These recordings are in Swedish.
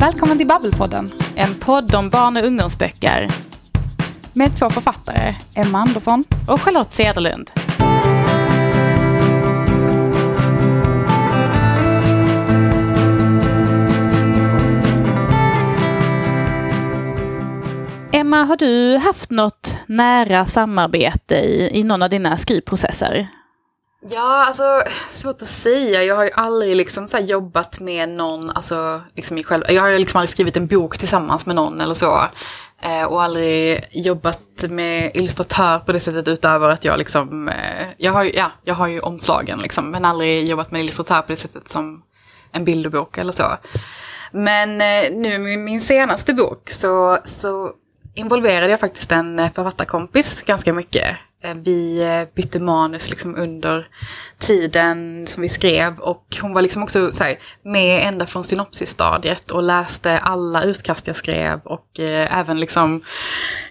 Välkommen till Babbelpodden, en podd om barn och ungdomsböcker. Med två författare, Emma Andersson och Charlotte Cederlund. Emma, har du haft något nära samarbete i, i någon av dina skrivprocesser? Ja, alltså svårt att säga. Jag har ju aldrig liksom så jobbat med någon, alltså liksom i själv, jag har ju liksom aldrig skrivit en bok tillsammans med någon eller så. Eh, och aldrig jobbat med illustratör på det sättet utöver att jag liksom, eh, jag har ju, ja, jag har ju omslagen liksom, men aldrig jobbat med illustratör på det sättet som en bilderbok eller så. Men eh, nu med min senaste bok så, så involverade jag faktiskt en eh, författarkompis ganska mycket. Eh, vi eh, bytte manus liksom under tiden som vi skrev och hon var liksom också så här, med ända från synopsisstadiet och läste alla utkast jag skrev och eh, även liksom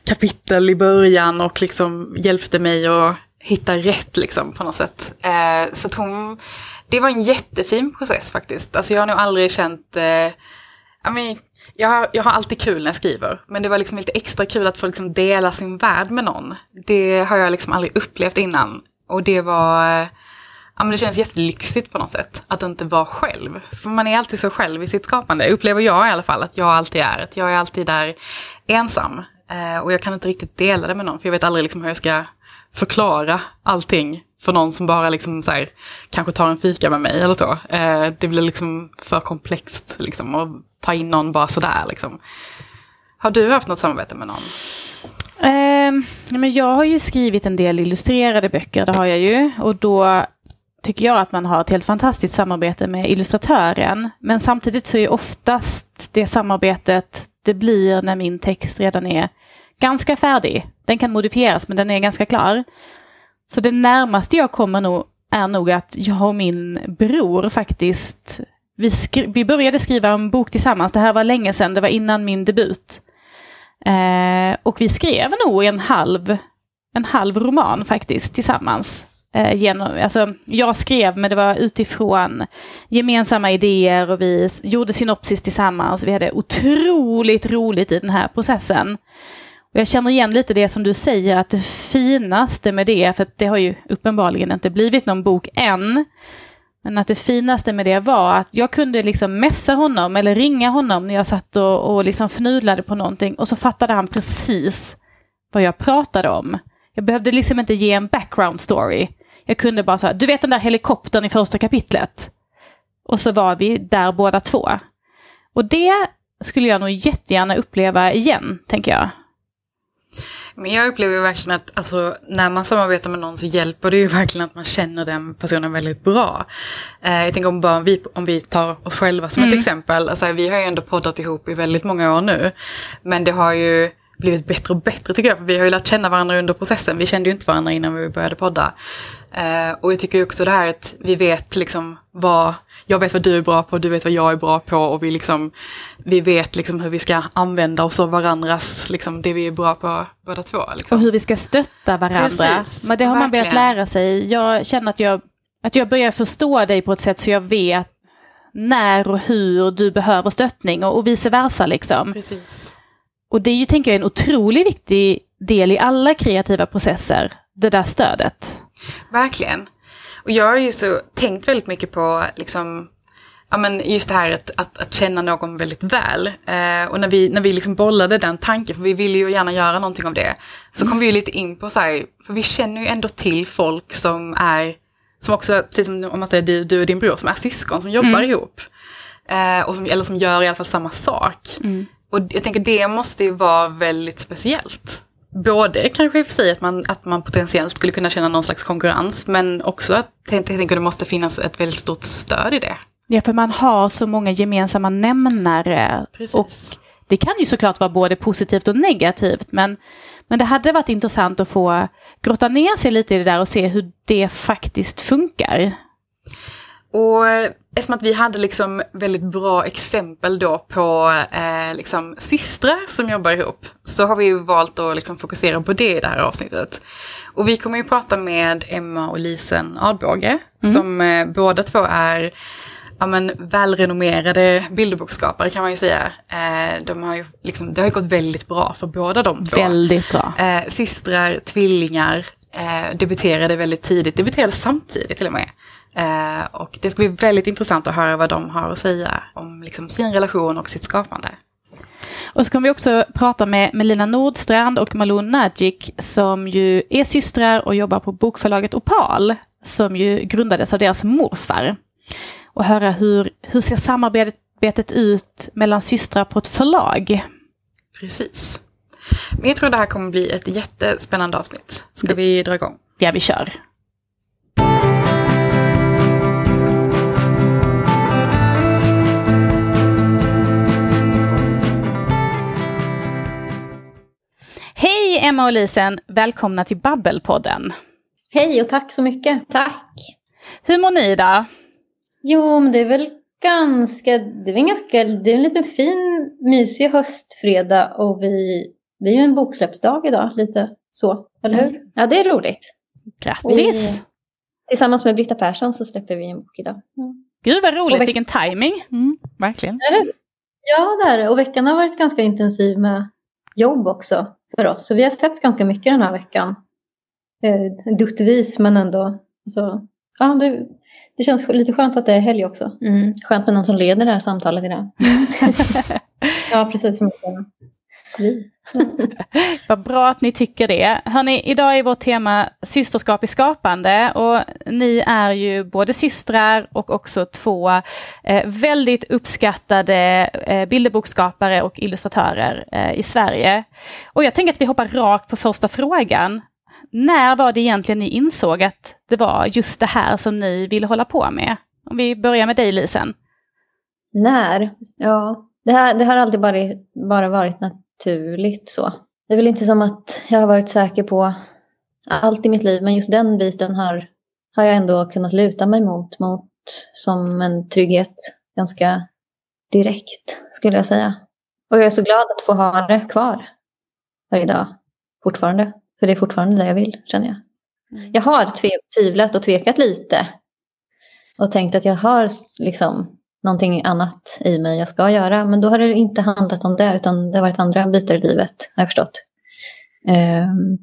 kapitel i början och liksom hjälpte mig att hitta rätt liksom på något sätt. Eh, så att hon, det var en jättefin process faktiskt. Alltså jag har nog aldrig känt eh, i mean, jag har, jag har alltid kul när jag skriver, men det var liksom lite extra kul att få liksom dela sin värld med någon. Det har jag liksom aldrig upplevt innan. Och det var, eh, ja men det känns jättelyxigt på något sätt, att inte vara själv. För man är alltid så själv i sitt skapande, upplever jag i alla fall att jag alltid är. Att jag är alltid där ensam. Eh, och jag kan inte riktigt dela det med någon, för jag vet aldrig liksom hur jag ska förklara allting för någon som bara liksom så här, kanske tar en fika med mig eller så. Eh, det blir liksom för komplext liksom att ta in någon bara sådär liksom. Har du haft något samarbete med någon? Eh, men jag har ju skrivit en del illustrerade böcker, det har jag ju. Och då tycker jag att man har ett helt fantastiskt samarbete med illustratören. Men samtidigt så är oftast det samarbetet, det blir när min text redan är ganska färdig. Den kan modifieras men den är ganska klar. Så det närmaste jag kommer nog är nog att jag och min bror faktiskt, vi, vi började skriva en bok tillsammans, det här var länge sedan, det var innan min debut. Eh, och vi skrev nog en halv, en halv roman faktiskt tillsammans. Eh, genom, alltså, jag skrev, men det var utifrån gemensamma idéer och vi gjorde synopsis tillsammans. Vi hade otroligt roligt i den här processen. Och jag känner igen lite det som du säger, att det finaste med det, för det har ju uppenbarligen inte blivit någon bok än, men att det finaste med det var att jag kunde liksom messa honom eller ringa honom när jag satt och, och liksom fnudlade på någonting och så fattade han precis vad jag pratade om. Jag behövde liksom inte ge en background story. Jag kunde bara säga, du vet den där helikoptern i första kapitlet? Och så var vi där båda två. Och det skulle jag nog jättegärna uppleva igen, tänker jag. Men jag upplever verkligen att alltså, när man samarbetar med någon så hjälper det ju verkligen att man känner den personen väldigt bra. Eh, jag tänker om, bara, vi, om vi tar oss själva som mm. ett exempel. Alltså, vi har ju ändå poddat ihop i väldigt många år nu. Men det har ju blivit bättre och bättre tycker jag. För vi har ju lärt känna varandra under processen. Vi kände ju inte varandra innan vi började podda. Eh, och jag tycker också det här att vi vet liksom vad jag vet vad du är bra på, du vet vad jag är bra på och vi, liksom, vi vet liksom hur vi ska använda oss av varandras, liksom, det vi är bra på båda två. Liksom. Och hur vi ska stötta varandra. Precis, Men det har verkligen. man börjat lära sig. Jag känner att jag, att jag börjar förstå dig på ett sätt så jag vet när och hur du behöver stöttning och, och vice versa. Liksom. Precis. Och det är ju, tänker jag, en otroligt viktig del i alla kreativa processer, det där stödet. Verkligen. Och jag har ju så tänkt väldigt mycket på liksom, ja, men just det här att, att, att känna någon väldigt väl. Eh, och när vi, när vi liksom bollade den tanken, för vi ville ju gärna göra någonting av det, så kom vi ju lite in på så här, för vi känner ju ändå till folk som är, som också, precis som om man säger du, du och din bror, som är syskon som jobbar mm. ihop. Eh, och som, eller som gör i alla fall samma sak. Mm. Och jag tänker det måste ju vara väldigt speciellt både kanske i och för sig att man, att man potentiellt skulle kunna känna någon slags konkurrens, men också att jag tänker det måste finnas ett väldigt stort stöd i det. Ja, för man har så många gemensamma nämnare. Precis. Och det kan ju såklart vara både positivt och negativt, men, men det hade varit intressant att få grotta ner sig lite i det där och se hur det faktiskt funkar. Och eftersom att vi hade liksom väldigt bra exempel då på eh, liksom systrar som jobbar ihop så har vi valt att liksom fokusera på det i det här avsnittet. Och vi kommer ju prata med Emma och Lisen Adbåge mm. som eh, båda två är ja, men, välrenommerade bilderboksskapare kan man ju säga. Eh, de har ju liksom, det har ju gått väldigt bra för båda de två. Väldigt bra. Eh, systrar, tvillingar, eh, debuterade väldigt tidigt, debuterade samtidigt till och med. Eh, och det ska bli väldigt intressant att höra vad de har att säga om liksom, sin relation och sitt skapande. Och så kommer vi också prata med Melina Nordstrand och Malou Nagic som ju är systrar och jobbar på bokförlaget Opal som ju grundades av deras morfar. Och höra hur, hur ser samarbetet ut mellan systrar på ett förlag? Precis. Men jag tror det här kommer bli ett jättespännande avsnitt. Ska vi dra igång? Ja, vi kör. Hej Emma och Lisen, välkomna till Babbelpodden. Hej och tack så mycket. Tack. Hur mår ni idag? Jo, men det är väl ganska, det är väl ganska, det är en liten fin mysig höstfredag och vi, det är ju en boksläppsdag idag, lite så, eller hur? Ja, det är roligt. Grattis! Vi, tillsammans med Britta Persson så släpper vi en bok idag. Mm. Gud vad roligt, vilken timing. Mm, verkligen. Ja, det är det. Och veckan har varit ganska intensiv med jobb också för oss. Så vi har sett ganska mycket den här veckan. Eh, duttvis, men ändå. Så, ja, det, det känns lite skönt att det är helg också. Mm, skönt med någon som leder det här samtalet idag. ja, precis som vi. Vad bra att ni tycker det. Hörrni, idag är vårt tema systerskap i skapande och ni är ju både systrar och också två eh, väldigt uppskattade eh, bilderboksskapare och illustratörer eh, i Sverige. Och jag tänker att vi hoppar rakt på första frågan. När var det egentligen ni insåg att det var just det här som ni ville hålla på med? Om vi börjar med dig Lisen. När? Ja, det, här, det har alltid bara, bara varit naturligt så. Det är väl inte som att jag har varit säker på allt i mitt liv, men just den biten har, har jag ändå kunnat luta mig mot, mot som en trygghet ganska direkt, skulle jag säga. Och jag är så glad att få ha det kvar varje dag, fortfarande. För det är fortfarande det jag vill, känner jag. Mm. Jag har tvivlat och tvekat lite. Och tänkt att jag har liksom någonting annat i mig jag ska göra. Men då har det inte handlat om det, utan det har varit andra bitar i livet, har jag förstått. Um,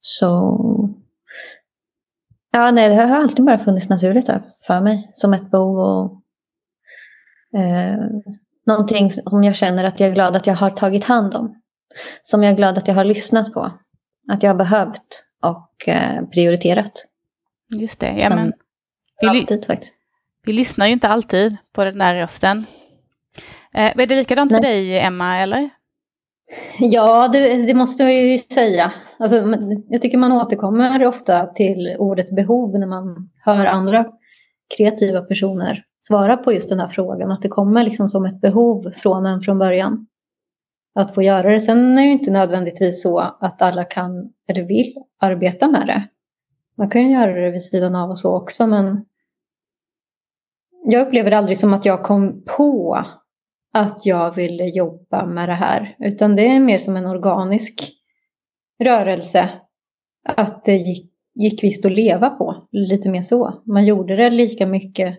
så... Ja, nej, det har alltid bara funnits naturligt för mig, som ett behov och uh, någonting som jag känner att jag är glad att jag har tagit hand om. Som jag är glad att jag har lyssnat på. Att jag har behövt och uh, prioriterat. Just det, ja men... Alltid faktiskt. Vi lyssnar ju inte alltid på den där rösten. Eh, är det likadant Nej. för dig, Emma, eller? Ja, det, det, måste jag ju säga. Alltså, jag tycker man återkommer ofta till ordet behov när man hör andra kreativa personer svara på just den här frågan. Att det kommer liksom som ett behov från en från början. Att få göra det. Sen är det ju inte nödvändigtvis så att alla kan eller vill arbeta med det. Man kan ju göra det vid sidan av och så också, men jag upplever det aldrig som att jag kom på att jag ville jobba med det här. Utan det är mer som en organisk rörelse. Att det gick, gick visst att leva på. Lite mer så. Man gjorde det lika mycket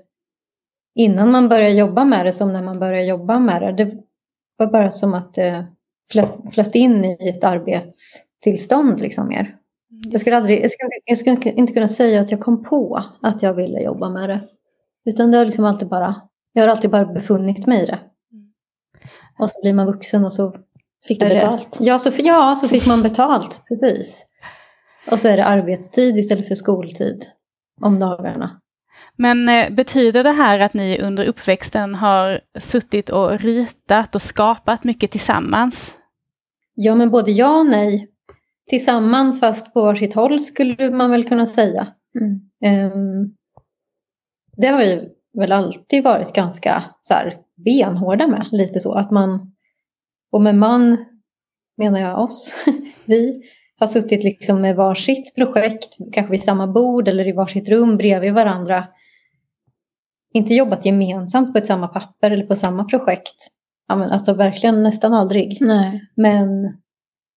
innan man började jobba med det som när man började jobba med det. Det var bara som att det flöt in i ett arbetstillstånd liksom mer. Jag skulle, aldrig, jag, skulle, jag skulle inte kunna säga att jag kom på att jag ville jobba med det. Utan det har liksom alltid bara, jag har alltid bara befunnit mig i det. Mm. Och så blir man vuxen och så... Fick du betalt? Ja så, ja, så fick man betalt, precis. Och så är det arbetstid istället för skoltid om dagarna. Men eh, betyder det här att ni under uppväxten har suttit och ritat och skapat mycket tillsammans? Ja, men både ja och nej. Tillsammans fast på varsitt håll skulle man väl kunna säga. Mm. Um, det har vi väl alltid varit ganska så här, benhårda med. Lite så att man, och med man menar jag oss, vi har suttit liksom med varsitt projekt, kanske vid samma bord eller i varsitt rum bredvid varandra. Inte jobbat gemensamt på ett samma papper eller på samma projekt. Ja, men alltså verkligen nästan aldrig. Nej. Men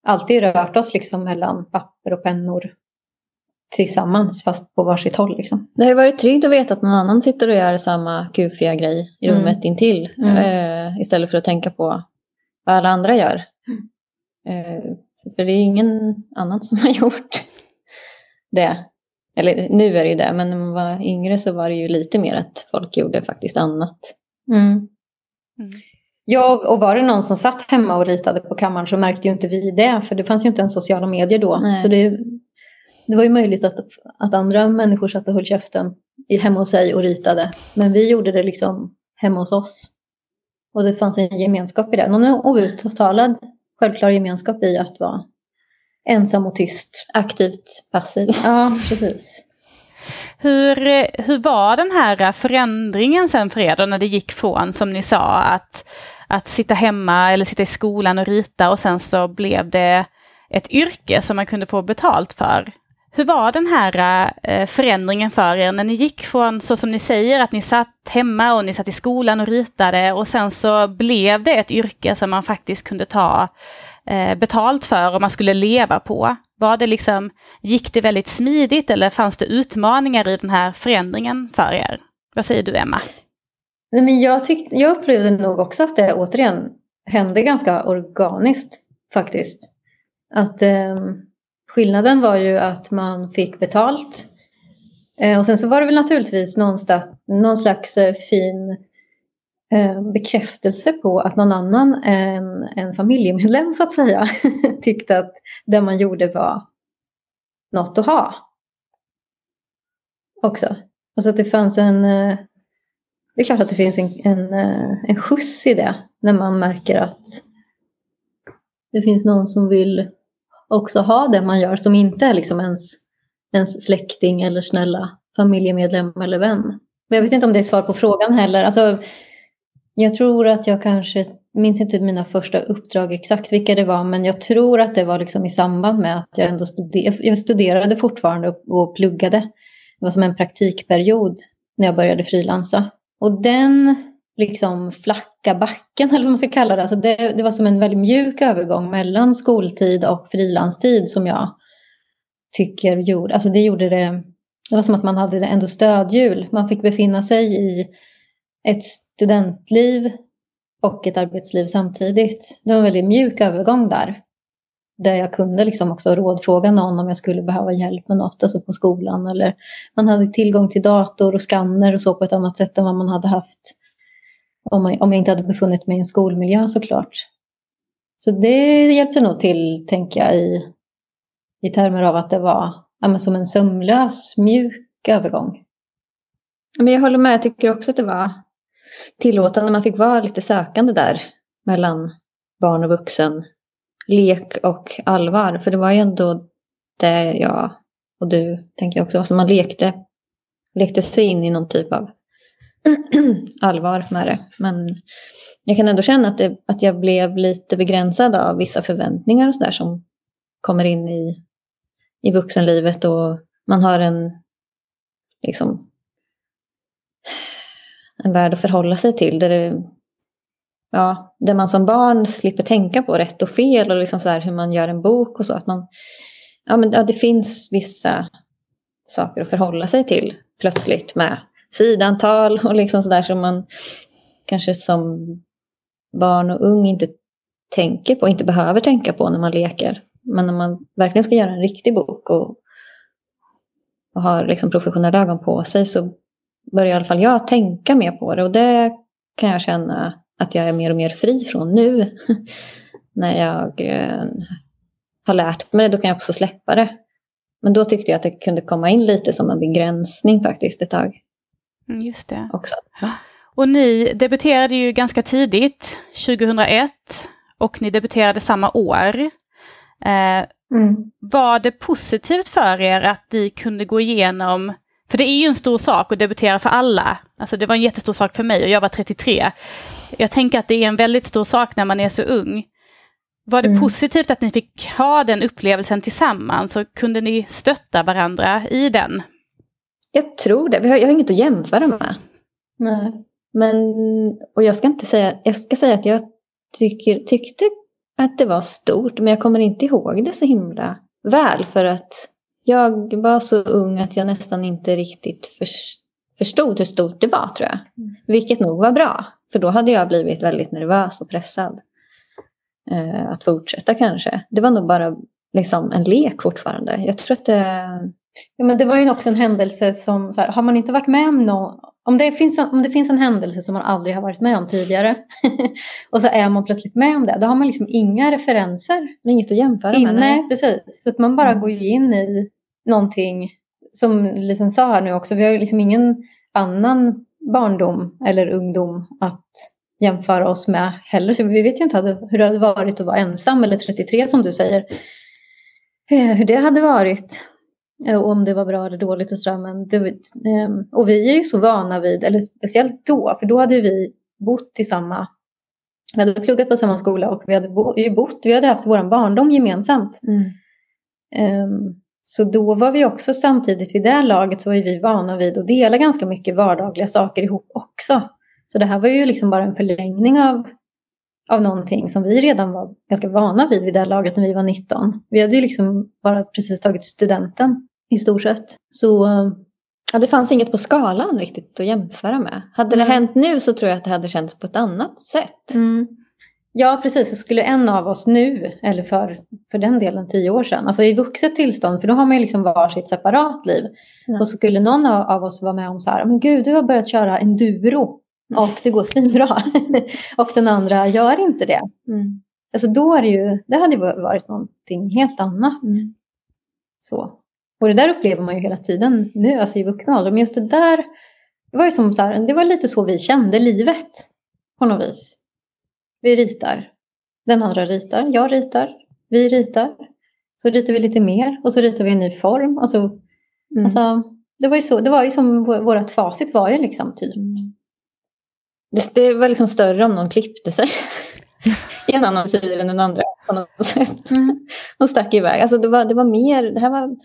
alltid rört oss liksom mellan papper och pennor. tillsammans fast på varsitt håll. Liksom. Det har ju varit tryggt att veta att någon annan sitter och gör samma kufiga grej i Mm. rummet intill. Mm. Eh, istället för att tänka på vad alla andra gör. Eh, för det är ingen annan som har gjort det. Eller nu är det ju det, men när man var yngre så var det ju lite mer att folk gjorde faktiskt annat. Mm. Ja, och var det någon som satt hemma och ritade på kammaren så märkte ju inte vi det, för det fanns ju inte ens sociala medier då. Nej. Så det, det var ju möjligt att, att andra människor satt och höll käften hemma hos sig och ritade. Men vi gjorde det liksom hemma hos oss. Och det fanns en gemenskap i det. Någon outtalad självklar gemenskap i att vara ensam och tyst. Aktivt passiv. Ja, precis. Hur, hur var den här förändringen sen för er då när det gick från, som ni sa, att, att sitta hemma eller sitta i skolan och rita och sen så blev det ett yrke som man kunde få betalt för? Hur var den här eh, förändringen för er när ni gick från, så som ni säger, att ni satt hemma och ni satt i skolan och ritade och sen så blev det ett yrke som man faktiskt kunde ta eh, betalt för och man skulle leva på? Var det liksom, gick det väldigt smidigt eller fanns det utmaningar i den här förändringen för er? Vad säger du Emma? Nej, men jag, tyck, jag upplevde nog också att det återigen hände ganska organiskt faktiskt. Att eh, skillnaden var ju att man fick betalt. Eh, och sen så var det väl naturligtvis någonstans, någon slags eh, fin eh, Eh, bekräftelse på att någon annan än en familjemedlem så att säga tyckte att det man gjorde var något att ha. Också. Alltså att det fanns en eh, det är klart att det finns en, en, eh, en skjuts i det när man märker att det finns någon som vill också ha det man gör som inte är liksom ens, ens släkting eller snälla familjemedlem eller vän. Men jag vet inte om det är svar på frågan heller. Alltså, jag tror att jag kanske, minns inte mina första uppdrag exakt vilka det var, men jag tror att det var liksom i samband med att jag ändå studerade, jag studerade fortfarande och, pluggade. Det var som en praktikperiod när jag började frilansa. Och den liksom flacka backen, eller vad man ska kalla det, alltså det, det var som en väldigt mjuk övergång mellan skoltid och frilanstid som jag tycker gjorde, alltså det gjorde det, det var som att man hade ändå stödhjul. Man fick befinna sig i ett studentliv och ett arbetsliv samtidigt. Det var en väldigt mjuk övergång där. Där jag kunde liksom också rådfråga någon om jag skulle behöva hjälp med något, alltså på skolan. Eller man hade tillgång till dator och skanner och så på ett annat sätt än vad man hade haft om, man, om jag inte hade befunnit mig i en skolmiljö såklart. Så det hjälpte nog till, tänker jag, i, i termer av att det var ja, men som en sömlös, mjuk övergång. Men jag håller med, jag tycker också att det var tillåtande. Man fick vara lite sökande där mellan barn och vuxen. Lek och allvar. För det var ju ändå det jag och du tänker jag också. Alltså man lekte, lekte sig in i någon typ av allvar med det. Men jag kan ändå känna att, det, att jag blev lite begränsad av vissa förväntningar och sådär som kommer in i, i vuxenlivet. Och man har en liksom en värld att förhålla sig till. Där, det, ja, där man som barn slipper tänka på rätt och fel och liksom så här hur man gör en bok och så. Att man, ja, men, ja, det finns vissa saker att förhålla sig till plötsligt med sidantal och liksom sådär som man kanske som barn och ung inte tänker på, inte behöver tänka på när man leker. Men när man verkligen ska göra en riktig bok och, och har liksom professionella ögon på sig så börjar i alla fall jag tänka mer på det. Och det kan jag känna att jag är mer och mer fri från nu. när jag eh, har lärt mig det, då kan jag också släppa det. Men då tyckte jag att det kunde komma in lite som en begränsning faktiskt ett tag Mm, Just det. också. Och ni debuterade ju ganska tidigt, 2001, och ni debuterade samma år. Eh, var det positivt för er att ni kunde gå igenom, för det är ju en stor sak att debutera för alla. Alltså det var en jättestor sak för mig och jag var 33. Jag tänker att det är en väldigt stor sak när man är så ung. Var det Mm. positivt att ni fick ha den upplevelsen tillsammans och kunde ni stötta varandra i den? Jag tror det. Vi har- Jag har inget att jämföra med. Nej. Men, och jag ska inte säga, jag ska säga att jag tycker, tyckte att det var stort, men jag kommer inte ihåg det så himla väl för att jag var så ung att jag nästan inte riktigt förstod hur stort det var tror jag. Mm. Vilket nog var bra. För då hade jag blivit väldigt nervös och pressad. Eh, att fortsätta kanske. Det var nog bara liksom en lek fortfarande. Jag tror att det... Ja, men det var ju också en händelse som, så här, har man inte varit med om någon, om det, finns en, om det finns en händelse som man aldrig har varit med om tidigare och så är man plötsligt med om det, då har man liksom inga referenser. Inget att jämföra med. Nej, precis. Så att man bara mm. går in i någonting, som Lisen sa här nu också, vi har ju liksom ingen annan barndom eller ungdom att jämföra oss med heller. Så vi vet ju inte hur det hade varit att vara ensam eller 33 som du säger. Eh, hur det hade varit. Eh, och om det var bra eller dåligt och sådär. Men det, ehm, och vi är ju så vana vid, eller speciellt då, för då hade vi bott i samma vi hade pluggat på samma skola och vi hade bott, vi hade haft vår barndom gemensamt. Mm. Um, så då var vi också samtidigt vid det laget så var vi vana vid att dela ganska mycket vardagliga saker ihop också. Så det här var ju liksom bara en förlängning av, av någonting som vi redan var ganska vana vid vid det laget när vi var 19. Vi hade ju liksom bara precis tagit studenten i stort sett. Så Ja, det fanns inget på skalan riktigt att jämföra med. Hade det mm. hänt nu så tror jag att det hade känts på ett annat sätt. Mm. Ja, precis. Så skulle en av oss nu, eller för, för den delen tio år sedan, alltså i vuxet tillstånd, för då har man ju liksom varsitt separat liv. Ja. Och så skulle någon av, av oss vara med om så här, men gud, du har börjat köra enduro och det går svinbra. och den andra gör inte det. Mm. Alltså då är det ju, det hade ju varit någonting helt annat. Mm. Så. Och det där upplever man ju hela tiden nu, alltså i vuxen ålder. Men just det där, det var ju som så här, det var lite så vi kände livet på något vis. Vi ritar. Den andra ritar, jag ritar, vi ritar. Så ritar vi lite mer och så ritar vi en ny form. Och så, mm. alltså, det, var ju så, det var ju som vårt facit var ju liksom typ. Mm. Det, det, var liksom större om någon klippte sig i en annan sida än den andra på något sätt. Mm. Och stack iväg. Alltså det var, det var mer, det här var,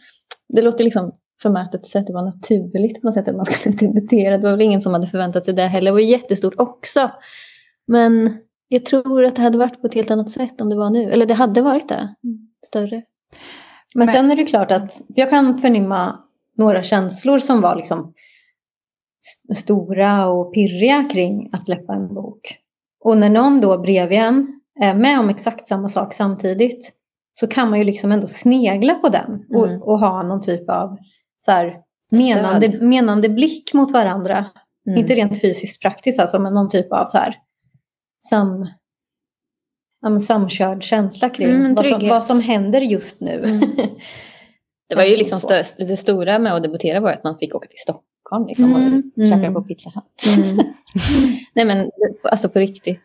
det låter liksom förmätet att säga att det var naturligt på något sätt att man skulle debutera. Det var väl ingen som hade förväntat sig det heller. Det var jättestort också. Men jag tror att det hade varit på ett helt annat sätt om det var nu. Eller det hade varit det. Större. Men, Men sen är det klart att jag kan förnimma några känslor som var liksom stora och pirriga kring att släppa en bok. Och när någon då bredvid en är med om exakt samma sak samtidigt så kan man ju liksom ändå snegla på den och, mm. och ha någon typ av så här, menande, menande blick mot varandra. Mm. Inte rent fysiskt praktiskt alltså, men någon typ av så här, sam, ja, samkörd känsla kring mm, vad, som, vad, som, händer just nu. Mm. Det var ju liksom stö, det stora med att debutera var att man fick åka till Stockholm liksom, mm. och käka på Pizza Hut. Mm. Nej men alltså på riktigt.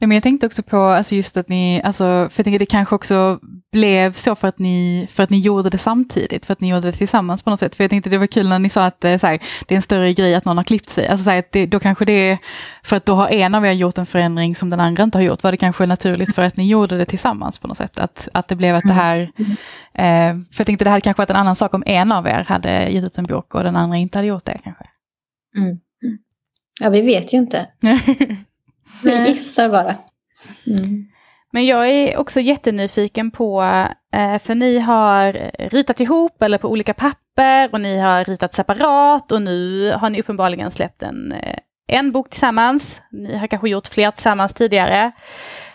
Mm. Ja, men jag tänkte också på alltså just att ni, alltså, för jag tänker det kanske också blev så för att, ni, för att ni gjorde det samtidigt, för att ni gjorde det tillsammans på något sätt. För jag tänkte det var kul när ni sa att eh, här, det är en större grej att någon har klippt sig. Alltså, så här, det, då kanske det är, för att då har en av er gjort en förändring som den andra inte har gjort, var det kanske naturligt för att ni gjorde det tillsammans på något sätt? Att, att det blev att det här, eh, för jag tänkte det hade kanske varit en annan sak om en av er hade gett ut en bok och den andra inte hade gjort det kanske. Mm. Ja, vi vet ju inte. Vi gissar bara. Mm. Men jag är också jättenyfiken på, eh, för ni har ritat ihop eller på olika papper och ni har ritat separat och nu har ni uppenbarligen släppt en, eh, en bok tillsammans. Ni har kanske gjort fler tillsammans tidigare.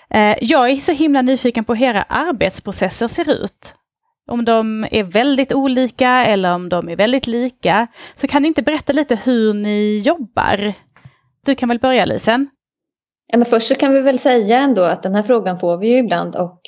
Eh, jag är så himla nyfiken på hur era arbetsprocesser ser ut. Om de är väldigt olika eller om de är väldigt lika. Så kan ni inte berätta lite hur ni jobbar? Du kan väl börja Lisen? Ja, men först så kan vi väl säga ändå att den här frågan får vi ju ibland och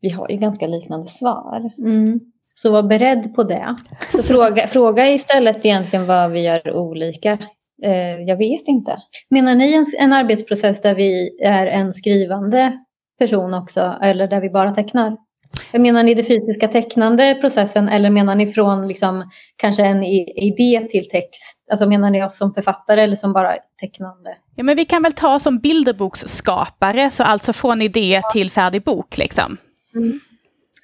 vi har ju ganska liknande svar. Mm. Så var beredd på det. Så fråga, fråga istället egentligen vad vi gör olika. Eh, jag vet inte. Menar ni en, en arbetsprocess där vi är en skrivande person också eller där vi bara tecknar? Menar ni den fysiska tecknande processen eller menar ni från liksom, kanske en idé till text? Alltså menar ni oss som författare eller som bara tecknande? Ja, men vi kan väl ta som bilderboksskapare, så alltså från idé till färdig bok liksom. Mm.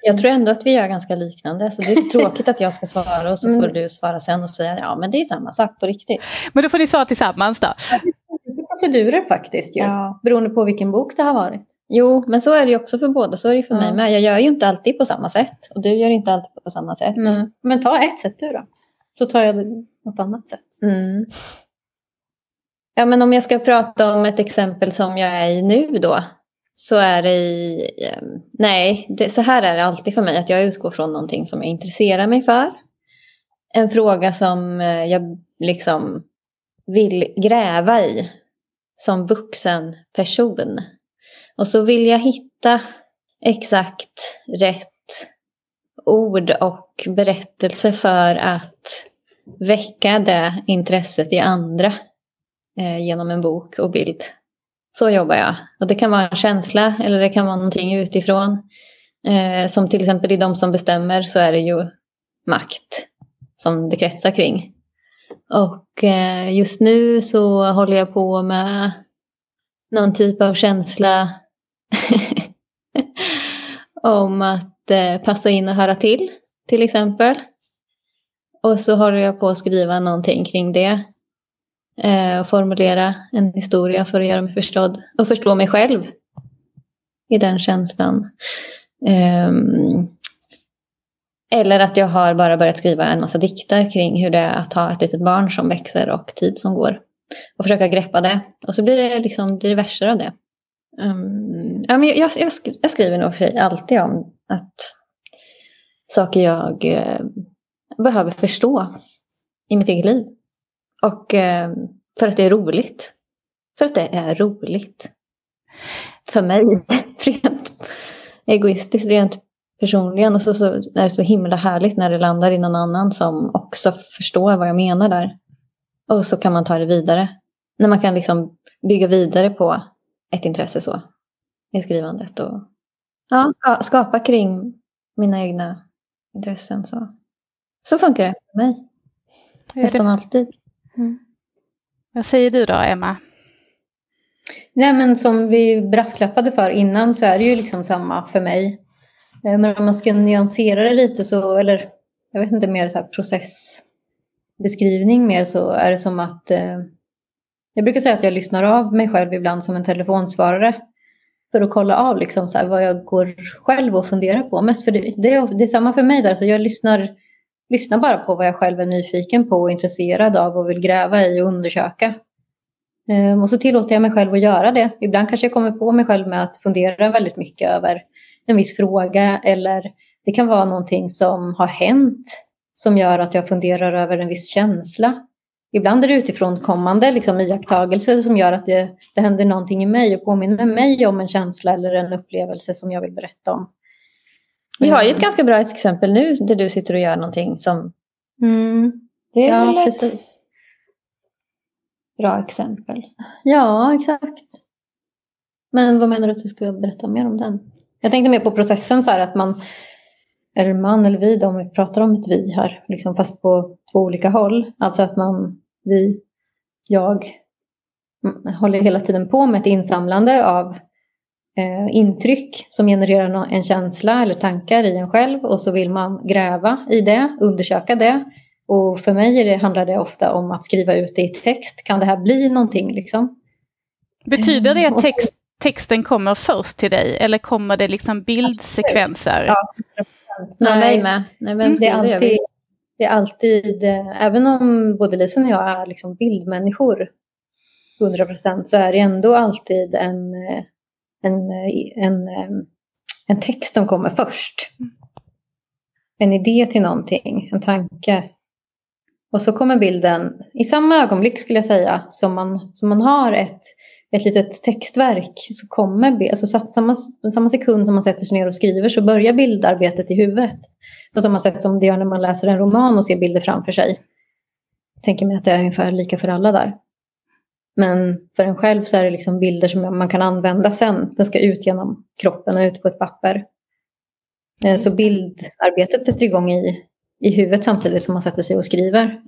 Jag tror ändå att vi gör ganska liknande. Så det är tråkigt att jag ska svara och så får mm. du svara sen och säga ja men det är samma sak på riktigt. Men då får ni svara tillsammans då. Ja, det är procedurer faktiskt ju. Ja. Beroende på vilken bok det har varit. Jo, men så är det ju också för båda. Så är det ju för Ja. mig med. Jag gör ju inte alltid på samma sätt. Och du gör inte alltid på samma sätt. Nej. Men ta ett sätt du då. Då tar jag något annat sätt. Mm. Ja, men om jag ska prata om ett exempel som jag är i nu då. Så är det i... eh, Nej, det, så här är det alltid för mig. Att jag utgår från någonting som jag intresserar mig för. En fråga som eh, jag liksom vill gräva i. Som vuxen person. Och så vill jag hitta exakt rätt ord och berättelse för att väcka det intresset i andra eh, genom en bok och bild. Så jobbar jag. Och det kan vara en känsla eller det kan vara någonting utifrån. Eh, som till exempel i De som bestämmer så är det ju makt som det kretsar kring. Och eh, just nu så håller jag på med någon typ av känsla om att eh, passa in och höra till, till exempel. Och så håller jag på att skriva någonting kring det. Eh, och formulera en historia för att göra mig förstådd och förstå mig själv i den känslan. Ehm, eller att jag har bara börjat skriva en massa dikter kring hur det är att ha ett litet barn som växer och tid som går. Och försöka greppa det. Och så blir det liksom blir det verser av det. Um, ja, men jag, jag, jag jag skriver nog för alltid om att saker jag eh, behöver förstå i mitt eget liv. Och eh, för att det är roligt. För att det är roligt. För mig, rent egoistiskt, rent personligen. Och så, så är det så himla härligt när det landar i någon annan som också förstår vad jag menar där. Och så kan man ta det vidare. När man kan liksom bygga vidare på ett intresse så. I skrivandet och ja, ska, skapa kring mina egna intressen. Så, så funkar det för mig. Nästan alltid. Vad säger du då, Emma? Nej men som vi brasklappade för innan så är det ju liksom samma för mig. Eh, Men om man ska nyansera det lite så, eller jag vet inte, mer så här processbeskrivning mer så är det som att eh, jag brukar säga att jag lyssnar av mig själv ibland som en telefonsvarare. För att kolla av liksom så här vad jag går själv och funderar på. Mest för det, det, är, det är samma för mig där, så jag lyssnar, lyssnar bara på vad jag själv är nyfiken på och intresserad av och vill gräva i och undersöka. Ehm, Och så tillåter jag mig själv att göra det. Ibland kanske jag kommer på mig själv med att fundera väldigt mycket över en viss fråga eller det kan vara någonting som har hänt som gör att jag funderar över en viss känsla. Ibland är det utifrån kommande liksom, iakttagelser som gör att det, det händer någonting i mig och påminner mig om en känsla eller en upplevelse som jag vill berätta om. Vi har ju ett ganska bra exempel nu där du sitter och gör någonting som... Det är Ja, väl ett precis. bra exempel. Ja, exakt. Men vad menar du att du skulle berätta mer om den? Jag tänkte mer på processen så här att man, eller man eller vi om vi pratar om ett vi här, liksom fast på två olika håll. Alltså att man, vi, jag, mm, håller hela tiden på med ett insamlande av eh, intryck som genererar en känsla eller tankar i en själv och så vill man gräva i det, undersöka det. Och för mig det, handlar det ofta om att skriva ut det i text. Kan det här bli någonting liksom? Betyder det att så- text, texten kommer först till dig eller kommer det liksom bildsekvenser? Ja. Nej, mig med. Nej, vem det, är alltid, det är alltid, eh, även om både Lisen och jag är liksom bildmänniskor, 100 procent, så är det ändå alltid en, eh, en, eh, en, en text som kommer först. En idé till någonting, en tanke. Och så kommer bilden i samma ögonblick skulle jag säga som man, som man har ett, ett litet textverk så kommer alltså samma, samma sekund som man sätter sig ner och skriver så börjar bildarbetet i huvudet. På samma sätt som det gör när man läser en roman och ser bilder framför sig. Jag tänker mig att det är ungefär lika för alla där. Men för en själv så är det liksom bilder som man kan använda sen. Den ska ut genom kroppen och ut på ett papper. Eh, Så bildarbetet sätter igång i, i huvudet samtidigt som man sätter sig och skriver.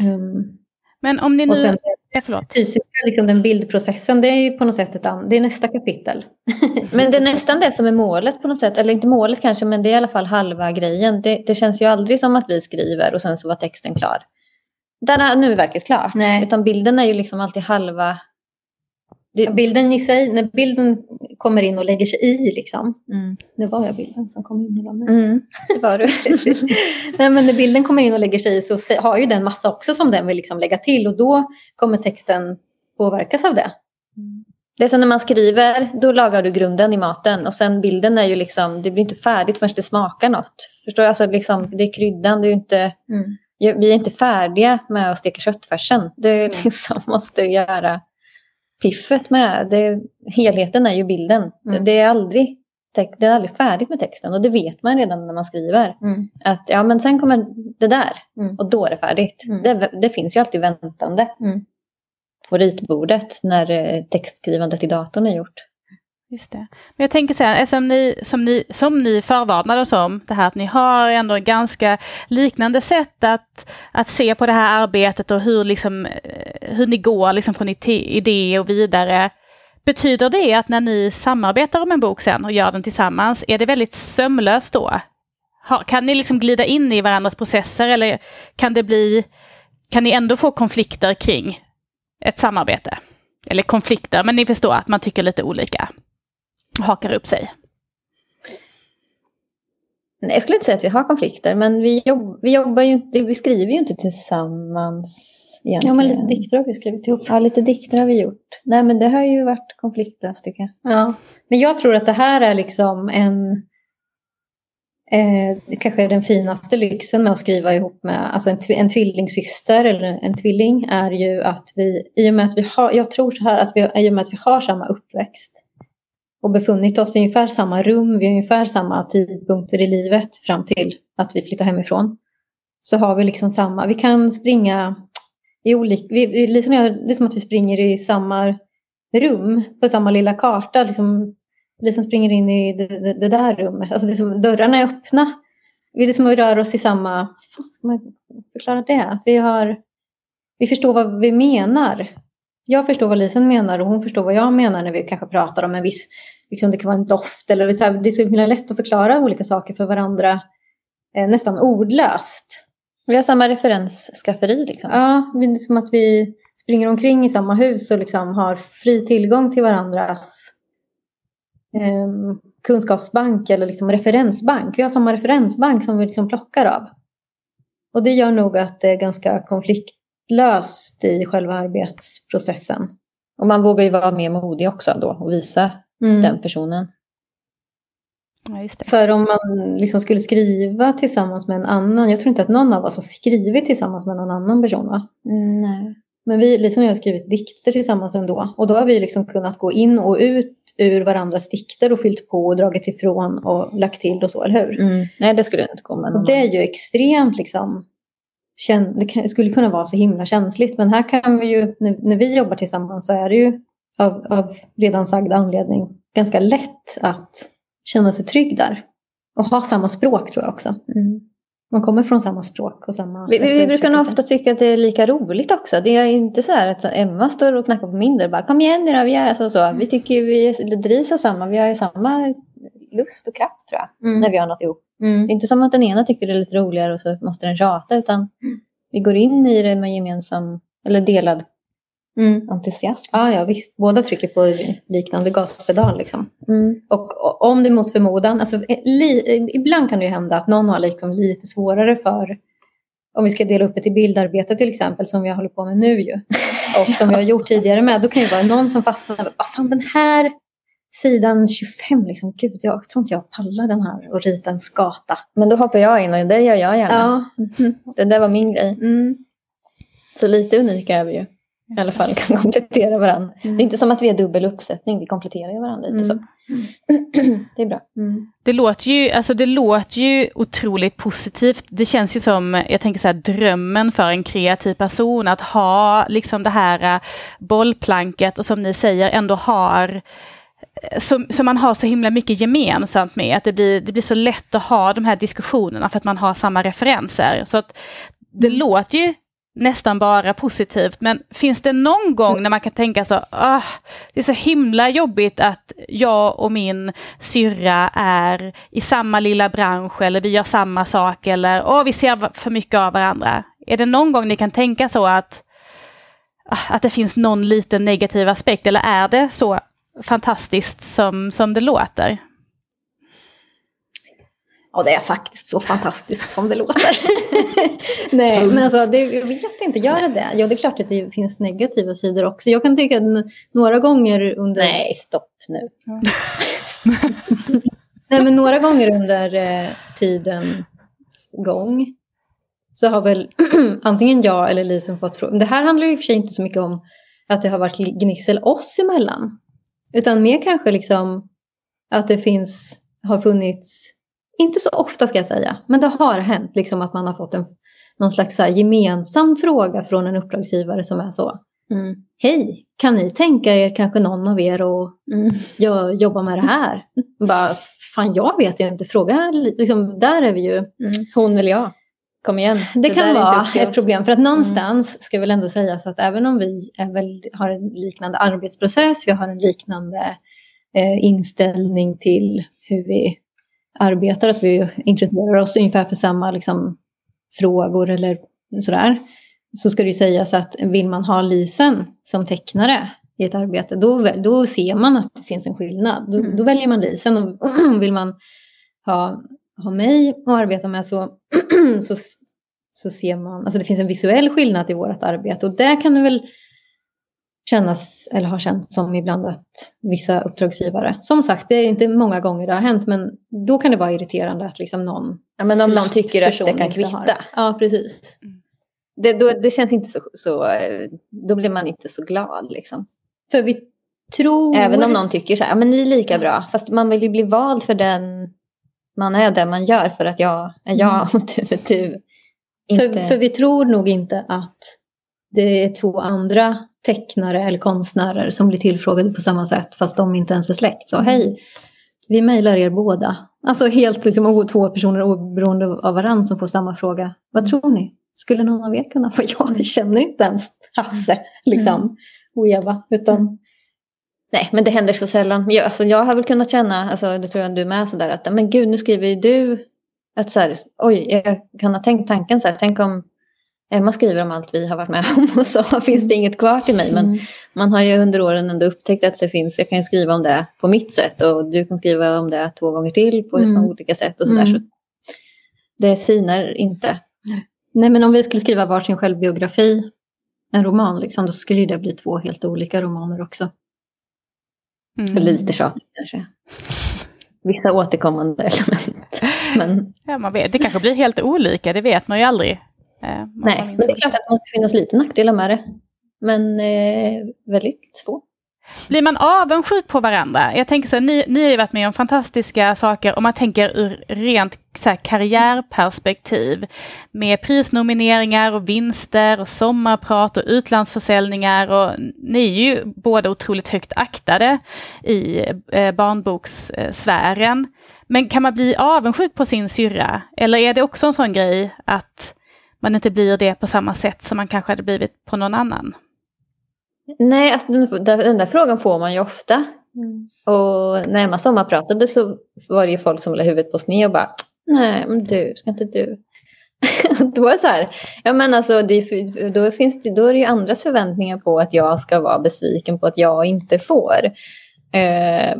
Um, Men om ni nu... sen Ja, förlåt. fysiska, liksom den bildprocessen, det är på något sätt ett det är nästa kapitel. Men det är nästan det som är målet på något sätt. Eller inte målet kanske, men det är i alla fall halva grejen. Det, det känns ju aldrig som att vi skriver och sen så var texten klar. Där är nu är verket klart. Nej. Utan bilden är ju liksom alltid halva det, bilden i sig, när bilden kommer in och lägger sig i liksom. Mm. Nu var jag bilden som kom in i. Mm, det var du. Nej, men när bilden kommer in och lägger sig i så har ju den massa också som den vill liksom lägga till och då kommer texten påverkas av det. Det är som när man skriver, då lagar du grunden i maten och sen bilden är ju liksom, det blir inte färdigt förrän det smakar något. Förstår du? Alltså liksom, det är kryddan, det är inte, Ja, vi är inte färdiga med att steka köttfärsen. Det är liksom måste göra piffet med det. Helheten är ju bilden. Mm. Det är aldrig det är aldrig färdigt med texten och det vet man redan när man skriver. Mm. Att ja, men sen kommer det där Mm. och då är det färdigt. Mm. Det, det finns ju alltid väntande Mm. på ritbordet när eh, textskrivandet i datorn är gjort. Just det. Men jag tänker så här, alltså, som ni, som ni, som ni förvarnade oss om, det här att ni har ändå ganska liknande sätt att, att se på det här arbetet och hur, liksom, eh, hur ni går liksom från idé och vidare. Betyder det att när ni samarbetar om en bok sen och gör den tillsammans, är det väldigt sömlöst då? Har, kan ni liksom glida in i varandras processer eller kan det bli, kan ni ändå få konflikter kring ett samarbete? Eller konflikter, men ni förstår att man tycker lite olika hakar upp sig. Nej, jag skulle inte säga att vi har konflikter men vi, jobb, vi jobbar ju inte, vi skriver ju inte tillsammans Ja, egentligen. men lite dikter har vi skrivit ihop. Ja, lite dikter har vi gjort. Nej, men det har ju varit konfliktlöst tycker jag. Ja. Men jag tror att det här är liksom en... Eh, kanske den finaste lyxen med att skriva ihop med alltså en, tv- en tvillingsyster eller en tvilling är ju att vi, i och med att vi har, jag tror så här att vi, i och med att vi har samma uppväxt och befunnit oss i ungefär samma rum vid ungefär samma tidpunkter i livet fram till att vi flyttar hemifrån. Så har vi liksom samma, vi kan springa i olika, vi, vi, liksom, det är som att vi springer i samma rum på samma lilla karta. Liksom, liksom springer in i det, det, det där rummet. Alltså det är som, dörrarna är öppna. Vi liksom rör oss i samma... Hur ska man förklara det? Att vi, har, vi förstår vad vi menar. Jag förstår vad Lisen menar och hon förstår vad jag menar när vi kanske pratar om en viss... Liksom det kan vara en doft eller så här, det är så himla lätt att förklara olika saker för varandra eh, nästan ordlöst. Vi har samma referensskafferi liksom. Ja, det är som att vi springer omkring i samma hus och liksom har fri tillgång till varandras eh, kunskapsbank eller liksom referensbank. Vi har samma referensbank som vi liksom plockar av. Och det gör nog att det är ganska konfliktlöst i själva arbetsprocessen. Och man vågar ju vara mer modig också då och visa Mm. den personen. Ja, just det. För om man liksom skulle skriva tillsammans med en annan, jag tror inte att någon av oss har skrivit tillsammans med någon annan person va? nej. Men vi, och jag har skrivit dikter tillsammans ändå. Och då har vi liksom kunnat gå in och ut ur varandras dikter och fyllt på och dragit ifrån och lagt till och så, eller hur? Mm. Nej, det skulle inte gå med Och någon det är ju extremt liksom, det skulle kunna vara så himla känsligt. Men här kan vi ju, när, vi jobbar tillsammans så är det ju av, av redan sagd anledning ganska lätt att känna sig trygg där. Och ha samma språk tror jag också. Mm. Man kommer från samma språk och samma Vi, vi brukar nog ofta tycka att det är lika roligt också. Det är inte så här att Emma står och knackar på min dörr och bara kom igen nu då, vi är så och så. Vi tycker ju vi drivs av samma, vi har ju samma lust och kraft tror jag. Mm. När vi har något ihop. Mm. Det är inte som att den ena tycker det är lite roligare och så måste den tjata utan vi går in i det med gemensam eller delad Mm. entusiasm. Ja, ja, visst. Båda trycker på liknande gaspedal liksom. Mm. Och och om det mot förmodan, alltså, eh, li, ibland kan det ju hända att någon har liksom lite svårare för, om vi ska dela upp det till bildarbete till exempel, som jag håller på med nu ju, och som vi har gjort tidigare med, då kan det vara någon som fastnar, vad fan den här sidan 25, liksom, gud jag tror inte jag pallar den här och rita en skata. Men då hoppar jag in och det gör jag gärna. Ja, Det där var min grej. mm. Så lite unika är vi ju. I alla fall kan komplettera varandra. Det är inte som att vi är dubbel uppsättning, vi kompletterar ju varandra lite så. det är bra. Mm. Det låter, ju, alltså det låter ju otroligt positivt. Det känns ju som, jag tänker så här, drömmen för en kreativ person att ha liksom det här eh, bollplanket och som ni säger ändå har som, som man har så himla mycket gemensamt med. Att det blir, det blir så lätt att ha de här diskussionerna för att man har samma referenser. Så att det låter ju nästan bara positivt. Men finns det någon gång när man kan tänka så, ah, det är så himla jobbigt att jag och min syrra är i samma lilla bransch eller vi gör samma sak eller åh, vi ser för mycket av varandra. Är det någon gång ni kan tänka så att att det finns någon liten negativ aspekt? Eller är det så fantastiskt som, som det låter? Ja, det är faktiskt så fantastiskt som det låter. Nej, men alltså, det, jag vet inte, gör det det? Ja, det är klart att det finns negativa sidor också. Jag kan tycka att några gånger under... Nej, stopp nu. Nej, men några gånger under eh, tidens gång så har väl antingen jag eller Lisen fått frågor. Det här handlar i och för sig inte så mycket om att det har varit gnissel oss emellan. Utan mer kanske liksom att det finns, har funnits inte så ofta ska jag säga, men det har hänt liksom att man har fått en, någon slags så gemensam fråga från en uppdragsgivare som är så. Mm. Hej, kan ni tänka er kanske någon av er att mm. jobba med det här? Bara, fan jag vet inte, fråga, liksom, där är vi ju. Mm. Hon eller jag. Kom igen. Det, det kan vara ett problem. För att någonstans mm. ska väl ändå sägas att även om vi väl, har en liknande arbetsprocess, vi har en liknande eh, inställning till hur vi arbetar, att vi intresserar oss ungefär för samma liksom, frågor eller sådär. Så ska det ju sägas att vill man ha Lisen som tecknare i ett arbete, då, då ser man att det finns en skillnad. Då, mm. då väljer man Lisen. Och vill man ha, ha mig att arbeta med så, så, så ser man, alltså det finns en visuell skillnad i vårt arbete. Och där kan det väl kännas, eller har känts som ibland att vissa uppdragsgivare, som sagt det är inte många gånger det har hänt, men då kan det vara irriterande att liksom någon Ja men om någon tycker att det kan kvitta. Har. Ja precis. Det, då, det känns inte så, så, då blir man inte så glad liksom. För vi tror... Även om någon tycker så här, ja men ni är lika bra, fast man vill ju bli vald för den man är, det man gör för att jag är jag mm. och du är du. Inte... För, för vi tror nog inte att det är två andra tecknare eller konstnärer som blir tillfrågade på samma sätt fast de inte ens är släkt. Så hej, vi mejlar er båda. Alltså helt liksom två personer oberoende av varandra som får samma fråga. Vad tror ni? Skulle någon av er kunna få? Jag känner inte ens Hasse liksom, mm. och Eva. Utan... Nej, men det händer så sällan. Jag, alltså, jag har väl kunnat känna, alltså, det tror jag du med, sådär att men gud, nu skriver ju du att så här, oj, jag kan ha tänkt tanken så här, tänk om Emma skriver om allt vi har varit med om och så finns det inget kvar till mig. Men mm. man har ju under åren ändå upptäckt att det finns, jag kan ju skriva om det på mitt sätt och du kan skriva om det två gånger till på mm. olika sätt och sådär. Mm. Så det sinar inte. Nej men om vi skulle skriva varsin självbiografi, en roman, liksom, då skulle det bli två helt olika romaner också. Mm. Lite tjatigt kanske. Vissa återkommande element. Men... Ja, man vet. Det kanske blir helt olika, det vet man ju aldrig. Eh, Nej, men det är klart att det måste finnas lite nackdelar med det. Men eh, väldigt få. Blir man avundsjuk på varandra? Jag tänker så, ni, ni har ju varit med om fantastiska saker om man tänker ur rent så här, karriärperspektiv. Med prisnomineringar och vinster och sommarprat och utlandsförsäljningar. Och ni är ju båda otroligt högt aktade i eh, barnbokssfären. Men kan man bli avundsjuk på sin syrra? Eller är det också en sån grej att man inte blir det på samma sätt som man kanske hade blivit på någon annan? Nej, alltså den, den där frågan får man ju ofta. Mm. Och när Emma sommarpratade så var det ju folk som la huvudet på sned och bara Nej, men du, ska inte du? då är det så här, ja men alltså det, då, finns det, då är det ju andras förväntningar på att jag ska vara besviken på att jag inte får. Eh,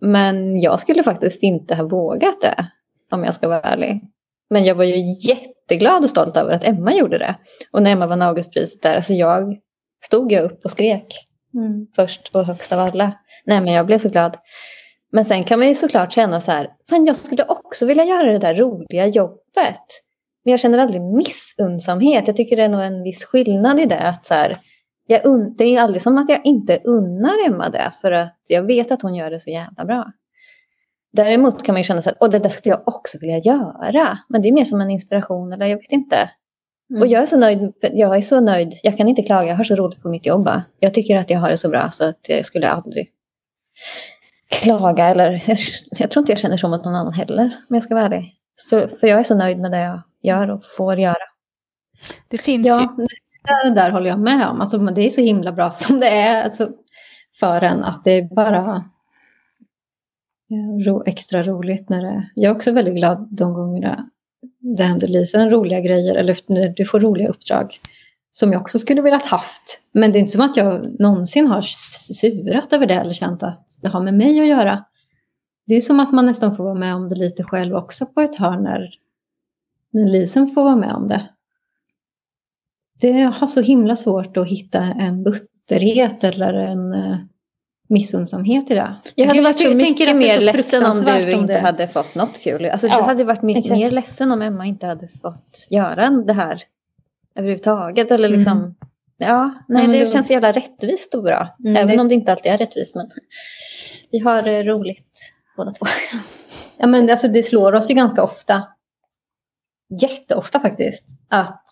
men jag skulle faktiskt inte ha vågat det, om jag ska vara ärlig. Men jag var ju jätteglad och stolt över att Emma gjorde det. Och när Emma vann Augustpriset där, alltså jag stod jag upp och skrek. Mm. Först och högst av alla. Nej men jag blev så glad. Men sen kan man ju såklart känna så här, fan jag skulle också vilja göra det där roliga jobbet. Men jag känner aldrig missunnsamhet. Jag tycker det är nog en viss skillnad i det. Att så här, jag det är aldrig som att jag inte unnar Emma det. För att jag vet att hon gör det så jävla bra. Däremot kan man ju känna så att det där skulle jag också vilja göra. Men det är mer som en inspiration eller jag vet inte. Mm. Och jag är så nöjd. Jag är så nöjd. Jag kan inte klaga. Jag har så roligt på mitt jobb. Jag tycker att jag har det så bra så att jag skulle aldrig klaga. Eller, jag, tror inte jag känner så mot någon annan heller. Om jag ska vara ärlig. Så, för jag är så nöjd med det jag gör och får göra. Det finns ja, ju... det där håller jag med om. Alltså, det är så himla bra som det är alltså, för en att det bara ro, extra roligt när det... Jag är också väldigt glad de gångerna det händer Lisen roliga grejer eller när du får roliga uppdrag. som jag också skulle velat haft. Men det är inte som att jag någonsin har surat över det eller känt att det har med mig att göra. Det är som att man nästan får vara med om det lite själv också på ett hörn när, när Lisen får vara med om det. Det har så himla svårt att hitta en butterhet eller en eh, missunnsamhet i det. Jag hade varit så mycket mer så ledsen om du inte hade fått något kul. Alltså, Ja, du hade varit mycket mer ledsen om Emma inte hade fått göra det här överhuvudtaget. Eller liksom, Mm. Ja, nej, men det då- känns jävla rättvist och bra. Mm, Även det- om det inte alltid är rättvist. Men vi har eh, roligt båda två. Ja, men alltså, det slår oss ju ganska ofta, jätteofta faktiskt, att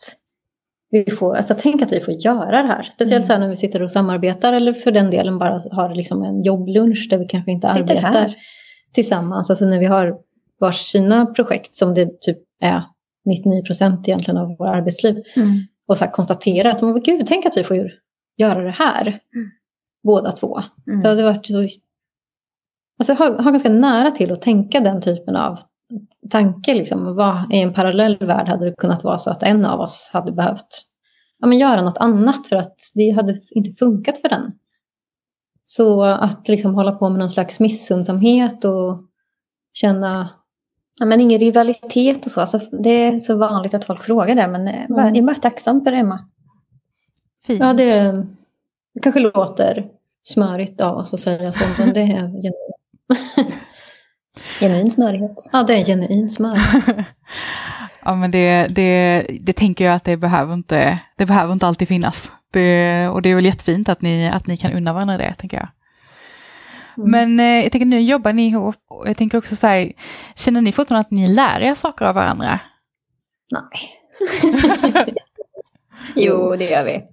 vi får, alltså tänk att vi får göra det här. Speciellt Mm. när vi sitter och samarbetar eller för den delen bara har liksom en jobblunch där vi kanske inte Sitter arbetar här. tillsammans. Alltså när vi har vars sina projekt som det typ är 99 procent egentligen av våra arbetsliv. Och så här konstaterar att men gud, tänk att vi får göra det här. Båda två. Det Mm. hade varit så... Alltså har, har ganska nära till att tänka den typen av tanke. Liksom. Vad, I en parallell värld hade det kunnat vara så att en av oss hade behövt ja, men göra något annat för att det hade inte funkat för den. Så att liksom hålla på med någon slags missundsamhet och känna... Ja, men ingen rivalitet och så. Alltså, det är så vanligt att folk frågar det. Men eh, Mm. jag är bara tacksam för det, Emma. Fint. Ja, det, det kanske låter smörigt av oss att säga så, men det är, Genuin smörighet. ja, det är genuin smör. ja, men det, det, det tänker jag att det behöver inte, det behöver inte alltid finnas. Det, och det är väl jättefint att ni, att ni kan unna varandra det, tänker jag. Mm. Men eh, jag tänker nu jobbar ni ihop och jag tänker också så här, känner ni fortfarande att ni lär er saker av varandra? Nej. jo, det gör vi.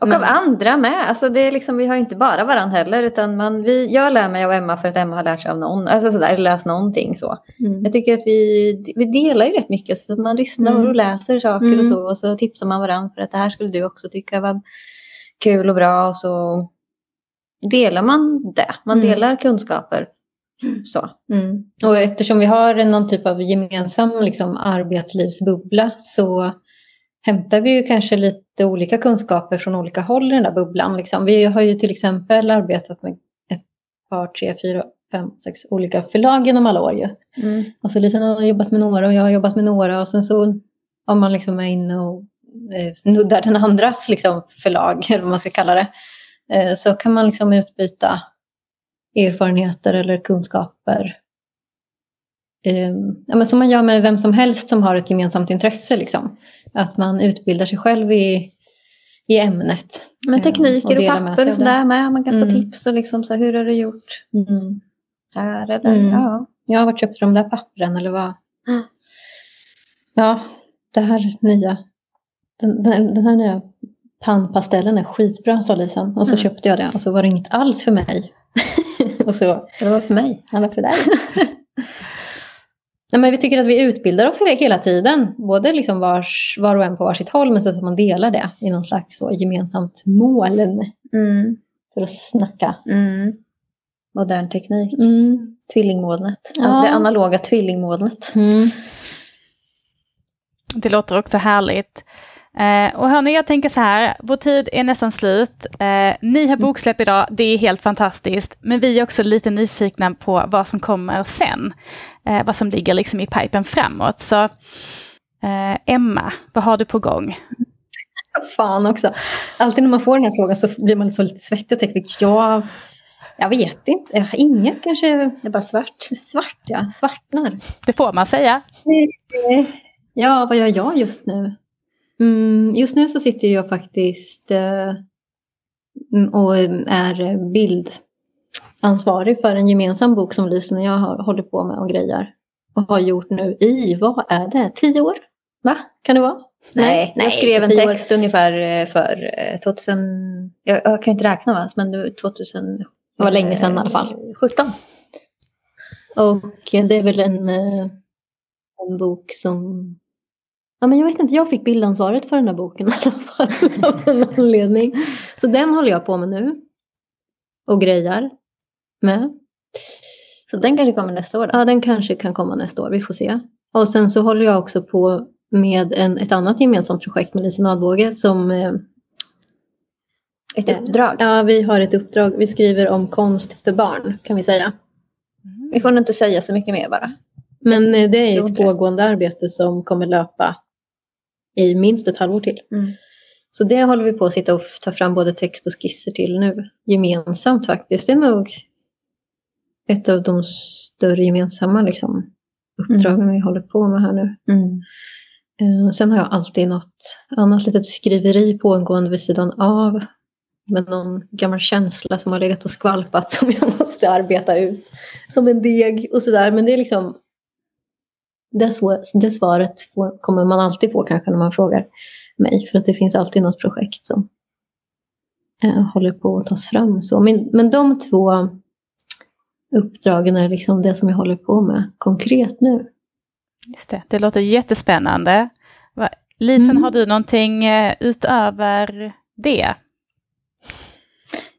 Och Men- av andra med. Alltså det är liksom, vi har inte bara varandra heller. Utan man, vi, jag lär mig av Emma för att Emma har lärt sig av någon. Alltså sådär, läst någonting så. Mm. Jag tycker att vi, vi delar ju rätt mycket. Så att man lyssnar Mm. och läser saker Mm. och så. Och så tipsar man varandra för att det här skulle du också tycka var kul och bra. Och så delar man det. Man Mm. delar kunskaper. Så. Mm. Och eftersom vi har någon typ av gemensam liksom, arbetslivsbubbla så hämtar vi ju kanske lite olika kunskaper från olika håll i den där bubblan. Liksom. Vi har ju till exempel arbetat med ett par, tre, fyra, fem, sex olika förlag genom alla år ju. Mm. Och så Lisa har jobbat med några och jag har jobbat med några och sen så om man liksom är inne och eh, nuddar den andras liksom, förlag, eller vad man ska kalla det, eh, så kan man liksom utbyta erfarenheter eller kunskaper. Eh, ja, men som man gör med vem som helst som har ett gemensamt intresse. Liksom. Att man utbildar sig själv i, i ämnet. Men Eh, tekniker och, sig papper och sådär med. Man kan Mm. få tips och liksom så här, hur har du gjort Mm. här eller Mm. ja. Ja, vart köpte de där pappren eller vad? Mm. Ja, det här nya. Den, den, den här nya pannpastellen är skitbra sa Lisan. Och så Mm. köpte jag det och så var det inget alls för mig. och så, Det var för mig. alla för dig. Nej, men vi tycker att vi utbildar oss hela tiden. Både liksom vars, var och en på varsitt håll men så att man delar det i någon slags så gemensamt mål Mm. för att snacka. Mm. Modern teknik. Mm. Tvillingmolnet. Ja. Det analoga tvillingmolnet. Mm. Det låter också härligt. Eh, och hörni, jag tänker så här, vår tid är nästan slut. Eh, ni har boksläpp idag, det är helt fantastiskt. Men vi är också lite nyfikna på vad som kommer sen. Eh, vad som ligger liksom i pipen framåt. Så eh, Emma, vad har du på gång? Fan också. Alltid när man får den här frågan så blir man så lite svettig och tänker ja, jag vet inte. Jag har inget kanske Det är bara svart. svart, ja, svartnar. Det får man säga. Ja, vad gör jag just nu? Mm, just nu så sitter jag faktiskt eh, och är bildansvarig för en gemensam bok som Lisen och jag har, håller på med och grejer. Och har gjort nu i, vad är det, tio år? Va? Kan det vara? Nej, jag skrev en tio år. text ungefär eh, för eh, 2000... Jag, jag kan inte räkna va, men det var 2000... Det var länge sedan i alla fall. 17. Och det är väl en, eh, en bok som... Ja, men jag vet inte, jag fick bildansvaret för den här boken i alla fall av en anledning. Så den håller jag på med nu. Och grejar med. Så den kanske kommer nästa år då? Ja, den kanske kan komma nästa år, vi får se. Och sen så håller jag också på med en, ett annat gemensamt projekt med Lisen Adbåge som eh, Ett uppdrag. Ja, vi har ett uppdrag. Vi skriver om konst för barn kan vi säga. Vi får nog inte säga så mycket mer bara. Men eh, det är ett pågående arbete som kommer löpa i minst ett halvår till. Mm. Så det håller vi på att sitta och ta fram både text och skisser till nu. Gemensamt faktiskt. Det är nog ett av de större gemensamma liksom, uppdragen vi håller på med här nu. Mm. Eh, sen har jag alltid något annat litet skriveri pågående vid sidan av. Med någon gammal känsla som har legat och skvalpat som jag måste arbeta ut. Som en deg och sådär. Men det är liksom... Det, det svaret får, kommer man alltid få kanske när man frågar mig. För att det finns alltid något projekt som eh, håller på att tas fram. Så. Men, men de två uppdragen är liksom det som jag håller på med konkret nu. Just det, det låter jättespännande. Lisen, Mm. har du någonting eh, utöver det?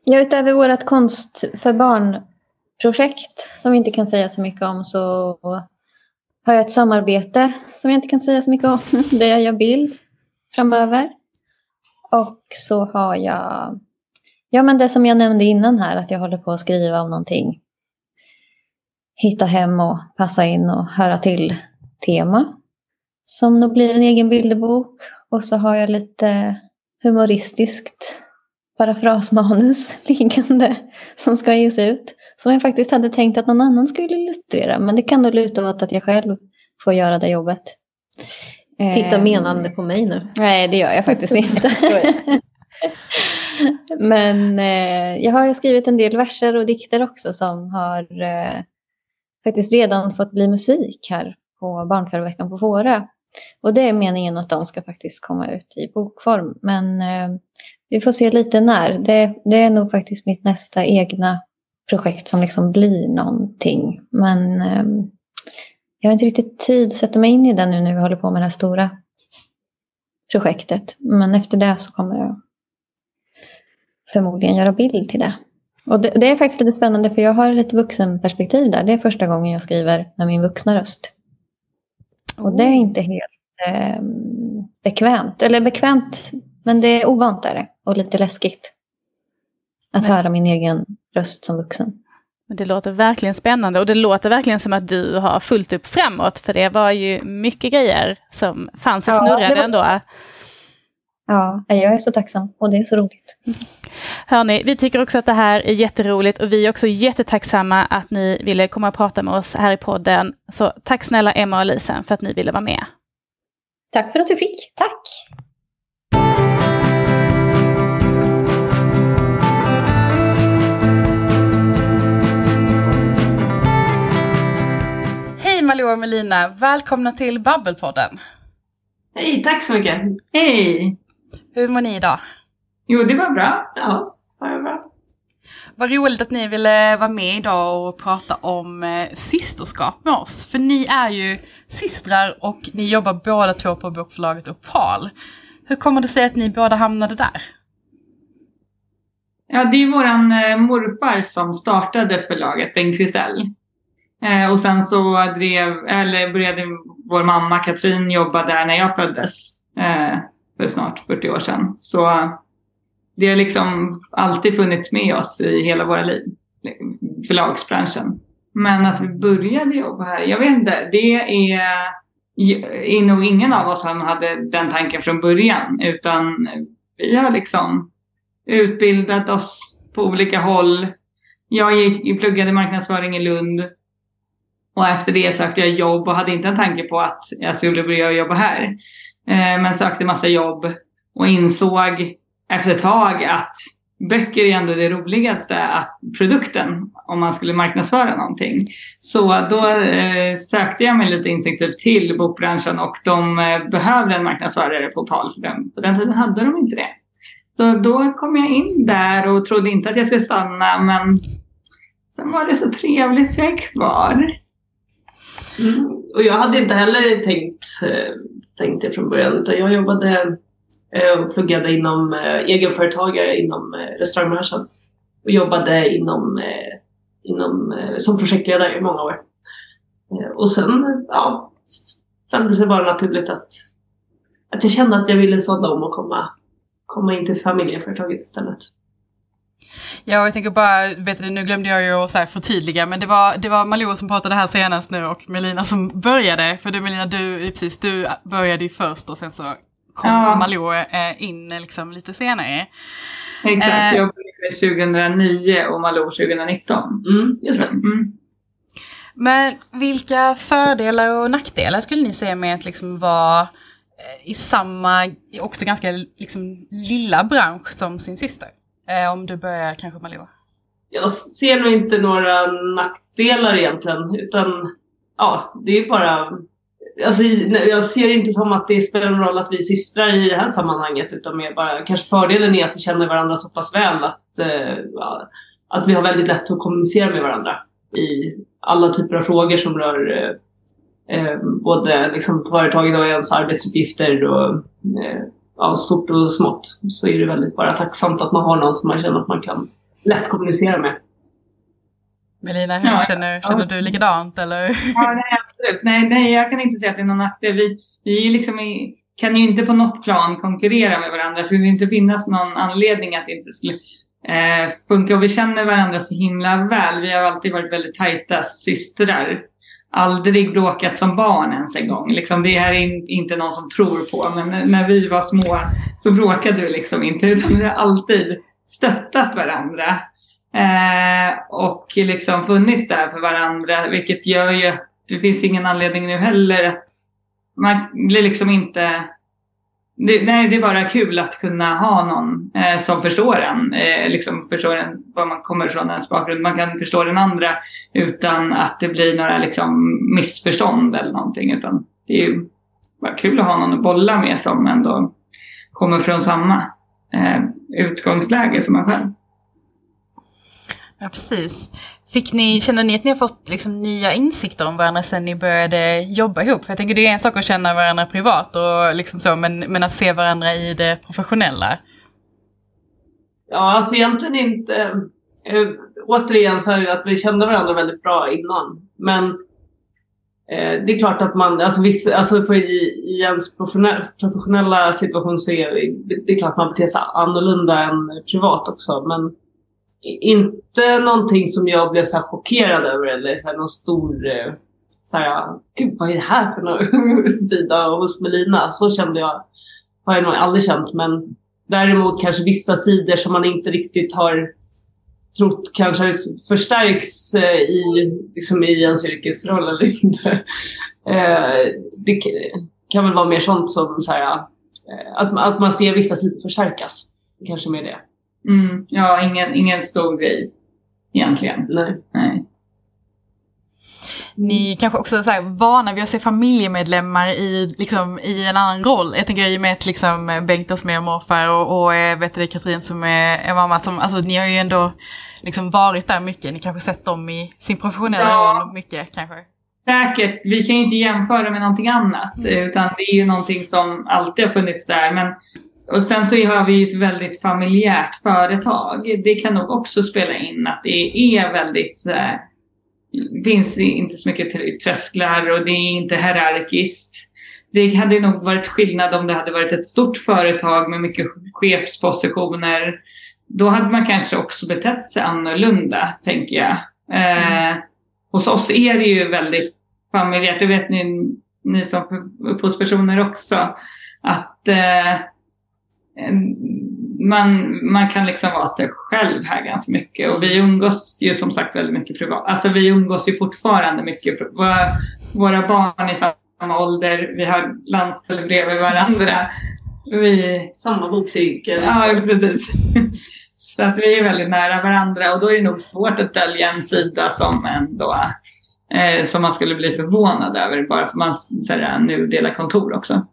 Ja, utöver vårt konst för barn-projekt som vi inte kan säga så mycket om så har jag ett samarbete som jag inte kan säga så mycket om. Där jag gör bild framöver. Och så har jag ja, men det som jag nämnde innan här att jag håller på att skriva om någonting. Hitta hem och passa in och höra till tema. Som nog blir en egen bilderbok. Och så har jag lite humoristiskt parafrasmanus liggande som ska ges ut. Som jag faktiskt hade tänkt att någon annan skulle illustrera. Men det kan nog luta åt att jag själv får göra det jobbet. Titta Ehm, menande på mig nu. Nej, det gör jag faktiskt inte. Men eh, jag har skrivit en del verser och dikter också som har eh, faktiskt redan fått bli musik här på Barnkörveckan på Fårö. Och det är meningen att de ska faktiskt komma ut i bokform. Men eh, vi får se lite när. Det, det är nog faktiskt mitt nästa egna projekt som liksom blir någonting. Men eh, jag har inte riktigt tid att sätta mig in i det nu när vi håller på med det här stora projektet. Men efter det så kommer jag förmodligen göra bild till det. Och det, det är faktiskt lite spännande för jag har lite vuxenperspektiv där. Det är första gången jag skriver med min vuxna röst. Och det är inte helt eh, bekvämt. Eller bekvämt, men det är ovant är det. Och lite läskigt. Att Nej. höra min egen röst som vuxen. Men Det låter verkligen spännande och det låter verkligen som att du har fullt upp framåt för det var ju mycket grejer som fanns och Ja, snurrade det var- ändå. Ja, jag är så tacksam och det är så roligt. Hörni, vi tycker också att det här är jätteroligt och vi är också jättetacksamma att ni ville komma och prata med oss här i podden. Så tack snälla Emma och Lisen för att ni ville vara med. Tack för att du fick. Tack! Hej Malou och Melina, välkomna till Babbelpodden. Hej, tack så mycket. Hej! Hur mår ni idag? Jo, det var bra. Ja, det var bra. Vad roligt att ni ville vara med idag och prata om eh, systerskap med oss. För ni är ju systrar och ni jobbar båda två på bokförlaget Opal. Hur kommer det sig att ni båda hamnade där? Ja, det är våran eh, morfar som startade förlaget, Bengt Krisell. Eh, och sen så drev, eller började vår mamma Katrin jobba där när jag föddes. Eh, för snart 40 år sedan. Så det har liksom alltid funnits med oss i hela våra liv. Förlagsbranschen. Men att vi började jobba här, jag vet inte. Det är, är nog ingen av oss som hade den tanken från början. Utan vi har liksom utbildat oss på olika håll. Jag gick, pluggade marknadsföring i Lund. Och efter det sökte jag jobb och hade inte en tanke på att jag skulle börja jobba här. Eh, men sökte massa jobb och insåg efter ett tag att böcker är ändå det roligaste att produkten om man skulle marknadsföra någonting. Så då eh, sökte jag mig lite instinktivt till bokbranschen och de eh, behövde en marknadsförare på PAL för den. På den tiden hade de inte det. Så då kom jag in där och trodde inte att jag skulle stanna men sen var det så trevligt så jag är kvar. Mm. Och jag hade inte heller tänkt, eh, tänkt det från början utan jag jobbade eh, och pluggade inom eh, egenföretagare inom restaurangbranschen. Och jobbade inom, inom, som projektledare i många år. Och sen, ja, kändes det bara naturligt att att jag kände att jag ville sådda om och komma, komma in till familjeföretaget istället. Ja, jag tänker bara, vet du, nu glömde jag ju att så här förtydliga, men det var, det var Malou som pratade här senast nu och Melina som började. För du Melina, du, precis, du började ju först och sen så kom Ja. Malou eh, in liksom lite senare. Exakt, Eh. jag började 2009 och Malou 2019. Mm, just det. Mm. Men vilka fördelar och nackdelar skulle ni säga med att liksom vara eh, i samma, också ganska liksom lilla bransch som sin syster? Eh, om du börjar kanske Malou. Jag ser nog inte några nackdelar egentligen, utan ja, det är bara... Alltså, jag ser det inte som att det spelar någon roll att vi är systrar i det här sammanhanget, utan mer bara kanske fördelen är att vi känner varandra så pass väl att, eh, att vi har väldigt lätt att kommunicera med varandra i alla typer av frågor som rör eh, eh både liksom, företaget och ens arbetsuppgifter och eh, ja, stort och smått. Så är det väldigt bara tacksamt att man har någon som man känner att man kan lätt kommunicera med. Melina, hur Ja, känner, känner du likadant eller? Ja, nej, absolut. Nej, nej, jag kan inte säga att det är någon nackdel. Vi, vi liksom i, kan ju inte på något plan konkurrera med varandra. Så det inte finnas någon anledning att det inte skulle eh, funka. Och vi känner varandra så himla väl. Vi har alltid varit väldigt tajta systrar. Aldrig bråkat som barn ens en gång. Liksom, det här är in, inte någon som tror på. Men när- vi var små så bråkade vi liksom inte. Utan vi har alltid stöttat varandra. Eh, och liksom funnits där för varandra. Vilket gör ju att det finns ingen anledning nu heller att man blir liksom inte... Det, nej, det är bara kul att kunna ha någon eh, som förstår en. Eh, liksom förstår en var man kommer ifrån, ens bakgrund. Man kan förstå den andra utan att det blir några liksom, missförstånd eller någonting. Utan det är ju bara kul att ha någon att bolla med som ändå kommer från samma eh, utgångsläge som en själv. Ja, precis. Fick ni, känner ni att ni har fått liksom nya insikter om varandra sen ni började jobba ihop? För jag tänker det är en sak att känna varandra privat och liksom så, men, men att se varandra i det professionella. Ja, alltså egentligen inte. Äh, återigen så är det att vi kände varandra väldigt bra innan. Men äh, det är klart att man, alltså, viss, alltså på, i, i ens professionella, professionella situation så är det, det är klart att man beter sig annorlunda än privat också. Men inte någonting som jag blev så här chockerad över eller så här någon stor eh, så här, gud vad är det här för någon sida hos Melina? Så kände jag, har jag nog aldrig känt. Men Däremot kanske vissa sidor som man inte riktigt har trott kanske förstärks eh, i, liksom i ens yrkesroll eller inte. Eh, det kan väl vara mer sånt som så här, att, man- att man ser vissa sidor förstärkas. Kanske mer det. Mm, ja, ingen, ingen stor grej egentligen. Nej. Nej. Ni kanske också är så här vana vid att se familjemedlemmar i, liksom, i en annan roll. Jag tänker i och med att liksom, Bengt som är morfar och, och eh, vet du, Katrin som är, är mamma. Som, alltså, ni har ju ändå liksom, varit där mycket. Ni kanske sett dem i sin professionella Ja. roll mycket kanske. Säkert, vi kan ju inte jämföra med någonting annat. Utan det är ju någonting som alltid har funnits där. Men, och sen så har vi ett väldigt familjärt företag. Det kan nog också spela in att det är väldigt det finns inte så mycket tr- trösklar och det är inte hierarkiskt. Det hade nog varit skillnad om det hade varit ett stort företag med mycket chefspositioner. Då hade man kanske också betett sig annorlunda, tänker jag. Eh, hos oss är det ju väldigt familjärt, det vet ni, ni som upphovspersoner också, att eh, man, man kan liksom vara sig själv här ganska mycket. Och vi umgås ju som sagt väldigt mycket privat. Alltså vi umgås ju fortfarande mycket. Våra, våra barn är i samma ålder, vi har landställe bredvid varandra. Vi, Samma bokcirkel. ja, precis. Så att vi är väldigt nära varandra och då är det nog svårt att dölja en sida som ändå eh, som man skulle bli förvånad över bara för att man så här, nu delar kontor också.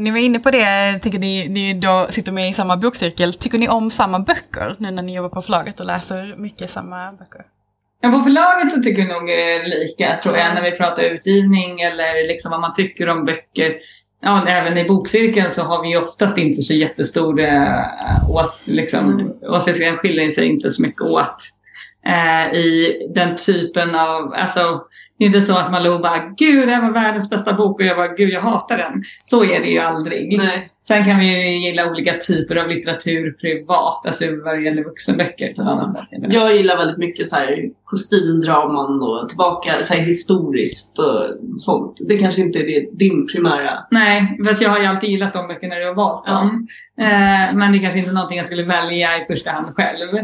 Ni var inne på det, tycker ni, ni då sitter med i samma bokcirkel. Tycker ni om samma böcker nu när ni jobbar på förlaget och läser mycket samma böcker? Ja, på förlaget så tycker vi nog eh, lika tror jag när vi pratar utgivning eller liksom vad man tycker om böcker. Ja, även i bokcirkeln så har vi oftast inte så jättestor eh, ås, liksom, åsiktsskillnad skiljer sig inte så mycket åt. Eh, I den typen av, alltså Det är inte så att Malou bara “Gud, det här var världens bästa bok” och jag bara “Gud, jag hatar den”. Så är det ju aldrig. Nej. Sen kan vi ju gilla olika typer av litteratur privat, alltså vad det gäller vuxenböcker på ett annat sätt. Jag gillar väldigt mycket så här kostymdraman och tillbaka så här historiskt och sånt. Det kanske inte är din primära... Nej, fast jag har ju alltid gillat de böckerna du har valt dem. Eh, men det är kanske inte någonting jag skulle välja i första hand själv.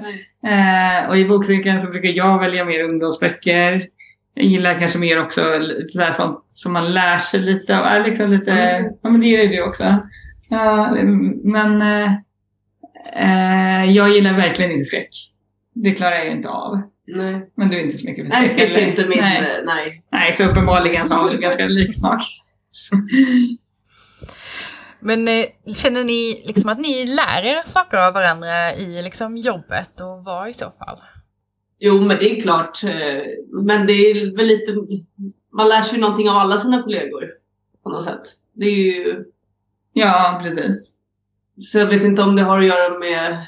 Eh, och i bokcirkeln så brukar jag välja mer ungdomsböcker. Jag gillar kanske mer också lite så här sånt som man lär sig lite av. Äh, Liksom lite, Mm. Ja men det gör ju du också. Ja, men eh, eh, jag gillar verkligen inte skräck. Det klarar jag inte av. Nej, Men du är inte så mycket för nej skräck. är eller? inte min... Nej. Nej. nej. Nej, så uppenbarligen så har vi ganska lik smak. Men eh, känner ni liksom att ni lär er saker av varandra i liksom jobbet och vad i så fall? Jo, men det är klart. eh, Men det är väl lite... Man lär sig någonting av alla sina kollegor. På något sätt. Det är ju... Ja, precis. Så jag vet inte om det har att göra med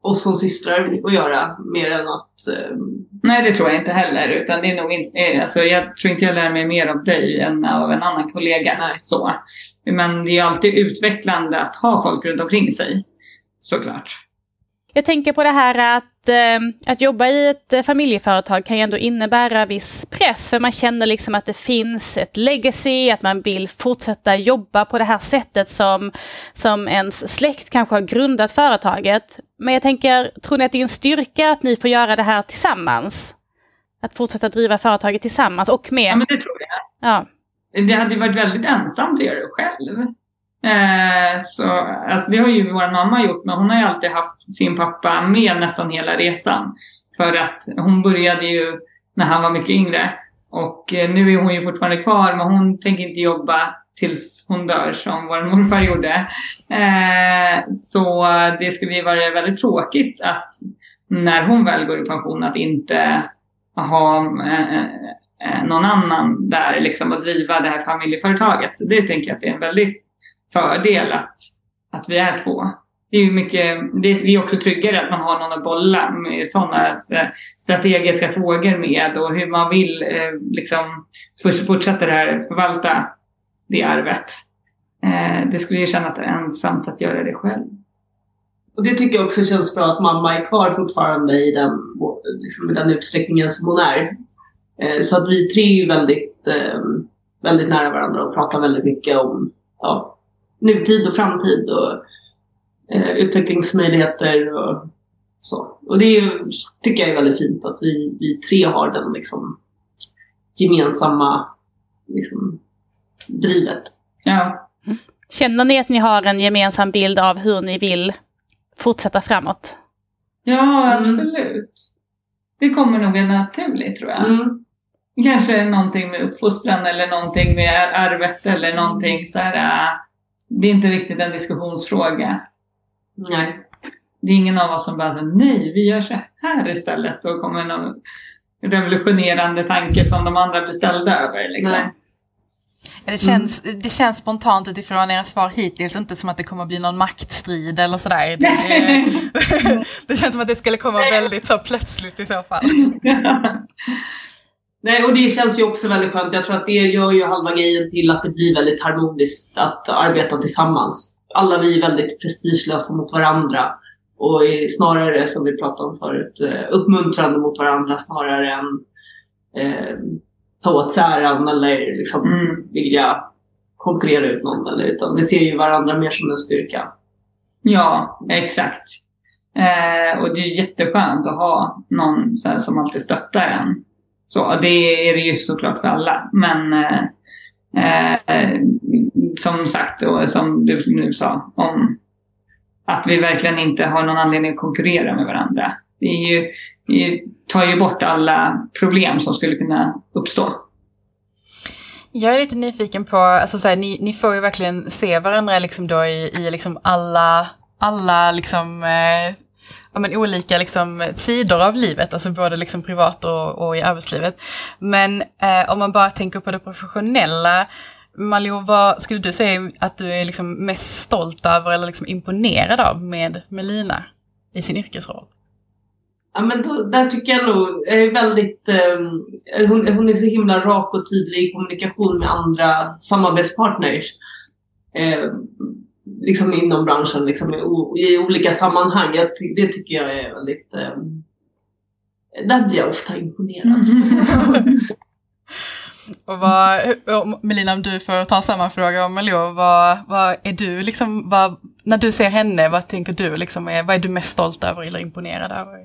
oss som systrar att göra. Mer än att... eh, Nej, det tror jag inte heller. Utan det är nog inte, eh, alltså, jag tror inte jag lär mig mer av dig än av en annan kollega. Nej. Så. Men det är ju alltid utvecklande att ha folk runt omkring sig. Såklart. Jag tänker på det här att, eh, att jobba i ett eh, familjeföretag kan ju ändå innebära viss press, för man känner liksom att det finns ett legacy, att man vill fortsätta jobba på det här sättet som, som ens släkt kanske har grundat företaget. Men jag tänker, tror ni att det är en styrka att ni får göra det här tillsammans? Att fortsätta driva företaget tillsammans och med... Ja, men det tror jag. Ja. Det hade ju varit väldigt ensamt att göra det själv. Eh, så, alltså det har ju vår mamma gjort, men hon har ju alltid haft sin pappa med nästan hela resan. För att hon började ju när han var mycket yngre. Och eh, nu är hon ju fortfarande kvar, men hon tänker inte jobba tills hon dör som vår morfar gjorde. Eh, så det skulle ju vara väldigt tråkigt att när hon väl går i pension att inte ha eh, eh någon annan där liksom att driva det här familjeföretaget. Så det tänker jag att det är en väldigt fördel att, att vi är två. Det är mycket, det är, också tryggare att man har någon att bolla med sådana eh, strategiska frågor med och hur man vill eh, liksom fortsätta det här, förvalta det arvet. Eh, det skulle ju kännas ensamt att göra det själv. Och det tycker jag också känns bra att mamma är kvar fortfarande i den, liksom, i den utsträckningen som hon är. Så att vi tre är väldigt, väldigt nära varandra och pratar väldigt mycket om ja, nutid och framtid och eh, utvecklingsmöjligheter och så. Och det är, tycker jag är väldigt fint att vi, vi tre har den liksom, gemensamma liksom, drivet. Ja, Känner ni att ni har en gemensam bild av hur ni vill fortsätta framåt? ja Mm. absolut. Det kommer nog en naturligt tror jag. Mm. Kanske någonting med uppfostran eller någonting med arvet eller någonting så här. Det är inte riktigt en diskussionsfråga. Nej. Det är ingen av oss som bara säger nej, vi gör så här istället. Då kommer någon revolutionerande tanke som de andra blir ställda över. Liksom. Nej. Det känns, det känns spontant utifrån era svar hittills inte som att det kommer bli någon maktstrid eller sådär. Det, det känns som att det skulle komma väldigt så plötsligt i så fall. Nej, och det känns ju också väldigt skönt. Jag tror att det gör ju halva grejen till att det blir väldigt harmoniskt att arbeta tillsammans. Alla vi är väldigt prestigelösa mot varandra och snarare, som vi pratade om förut, eh, uppmuntrande mot varandra snarare än eh, ta åt sig äran eller liksom Mm. vilja konkurrera ut någon. Eller, utan vi ser ju varandra mer som en styrka. Ja, exakt. Eh, och det är jätteskönt att ha någon här, som alltid stöttar en. Så, det är det ju såklart för alla. Men eh, eh, som sagt, och som du nu sa, om att vi verkligen inte har någon anledning att konkurrera med varandra. Det, är ju, det tar ju bort alla problem som skulle kunna uppstå. Jag är lite nyfiken på, alltså så här, ni, ni får ju verkligen se varandra liksom då i, i liksom alla, alla liksom, eh, ja, men olika liksom sidor av livet, alltså både liksom privat och, och i arbetslivet. Men eh, om man bara tänker på det professionella, Malou, vad skulle du säga att du är liksom mest stolt över eller liksom imponerad av med Melina i sin yrkesroll? Ja, men då, där tycker jag nog, är väldigt, eh, hon, hon är så himla rak och tydlig i kommunikation med andra samarbetspartners. Eh, liksom inom branschen, liksom i, i olika sammanhang. Jag, det tycker jag är väldigt... Eh, där blir jag ofta imponerad. Och vad, Melina, om du får ta samma fråga om Malou, vad, vad är du liksom, vad, när du ser henne, vad tänker du liksom, är, vad är du mest stolt över eller imponerad över?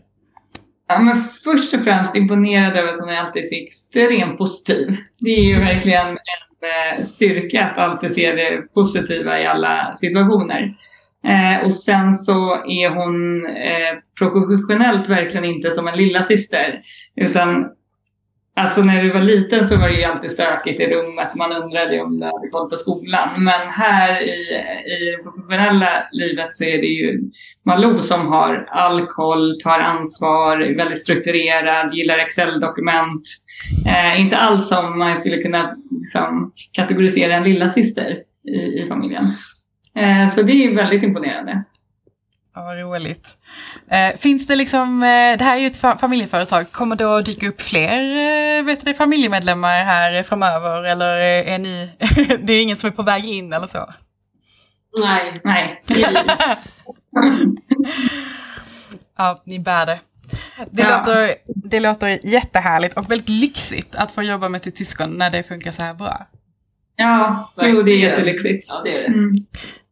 Ja, men först och främst imponerad över att hon är alltid så extremt positiv. Det är ju verkligen en Eh, styrka att alltid se det positiva i alla situationer. Eh, och sen så är hon eh, professionellt verkligen inte som en lilla syster utan Alltså när du var liten så var det ju alltid stökigt i rummet. Man undrade om du hade koll på skolan. Men här i, i det professionella livet så är det ju Malou som har all koll, tar ansvar, är väldigt strukturerad, gillar Excel-dokument. Eh, inte alls som man skulle kunna liksom, kategorisera en lilla syster i, i familjen. Eh, så det är väldigt imponerande. Ja, vad roligt. Eh, finns det liksom, eh, det här är ju ett familjeföretag, kommer det att dyka upp fler eh, vet du, familjemedlemmar här framöver eller är ni, det är ingen som är på väg in eller så? Nej. Nej. ja, ni bär det. Det, ja. låter, det låter jättehärligt och väldigt lyxigt att få jobba med sitt syskon när det funkar så här bra. Ja, jo, det är jättelyxigt. Ja, det är det. Mm.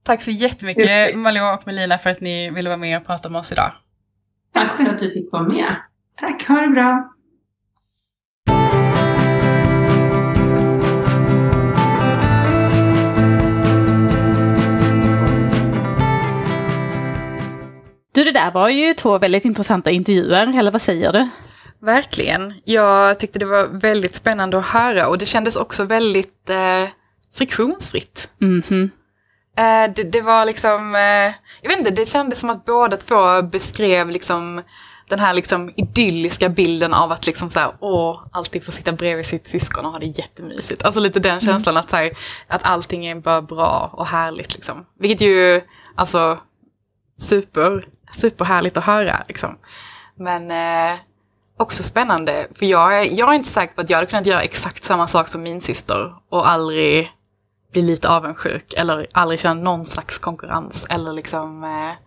Tack så jättemycket Malou och Melina för att ni ville vara med och prata med oss idag. Tack för att du fick vara med. Tack, ha det bra. Du, det där var ju två väldigt intressanta intervjuer, eller vad säger du? Verkligen. Jag tyckte det var väldigt spännande att höra och det kändes också väldigt eh, friktionsfritt. Mm -hmm. Eh, det, det, var liksom, eh, jag vet inte, det kändes som att båda två beskrev liksom den här liksom idylliska bilden av att liksom så här, åh, alltid få sitta bredvid sitt syskon och ha det jättemysigt. Alltså lite den mm. känslan mm. att, så här, att allting är bara bra och härligt liksom. Vilket ju, alltså, super, superhärligt att höra liksom. Men eh, också spännande, för jag är, jag är inte säker på att jag hade kunnat göra exakt samma sak som min syster och aldrig bli lite avundsjuk eller aldrig känna någon slags konkurrens eller liksom eh,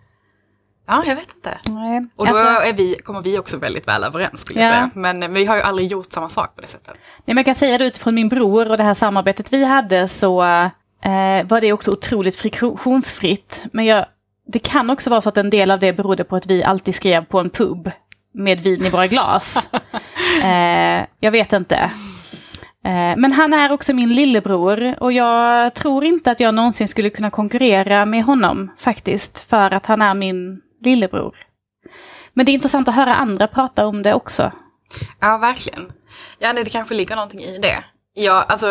Ja, jag vet inte. Nej. Och då alltså, är vi, kommer vi också väldigt väl överens skulle jag säga. Men vi har ju aldrig gjort samma sak på det sättet. Nej, men jag kan säga det utifrån min bror och det här samarbetet vi hade så eh, var det också otroligt friktionsfritt. Men jag, det kan också vara så att en del av det berodde på att vi alltid skrev på en pub med vin i våra glas. eh, jag vet inte. Eh, men han är också min lillebror och jag tror inte att jag någonsin skulle kunna konkurrera med honom faktiskt. För att han är min lillebror. Men det är intressant att höra andra prata om det också. Ja, verkligen. Ja, det kanske ligger någonting i det. Ja, alltså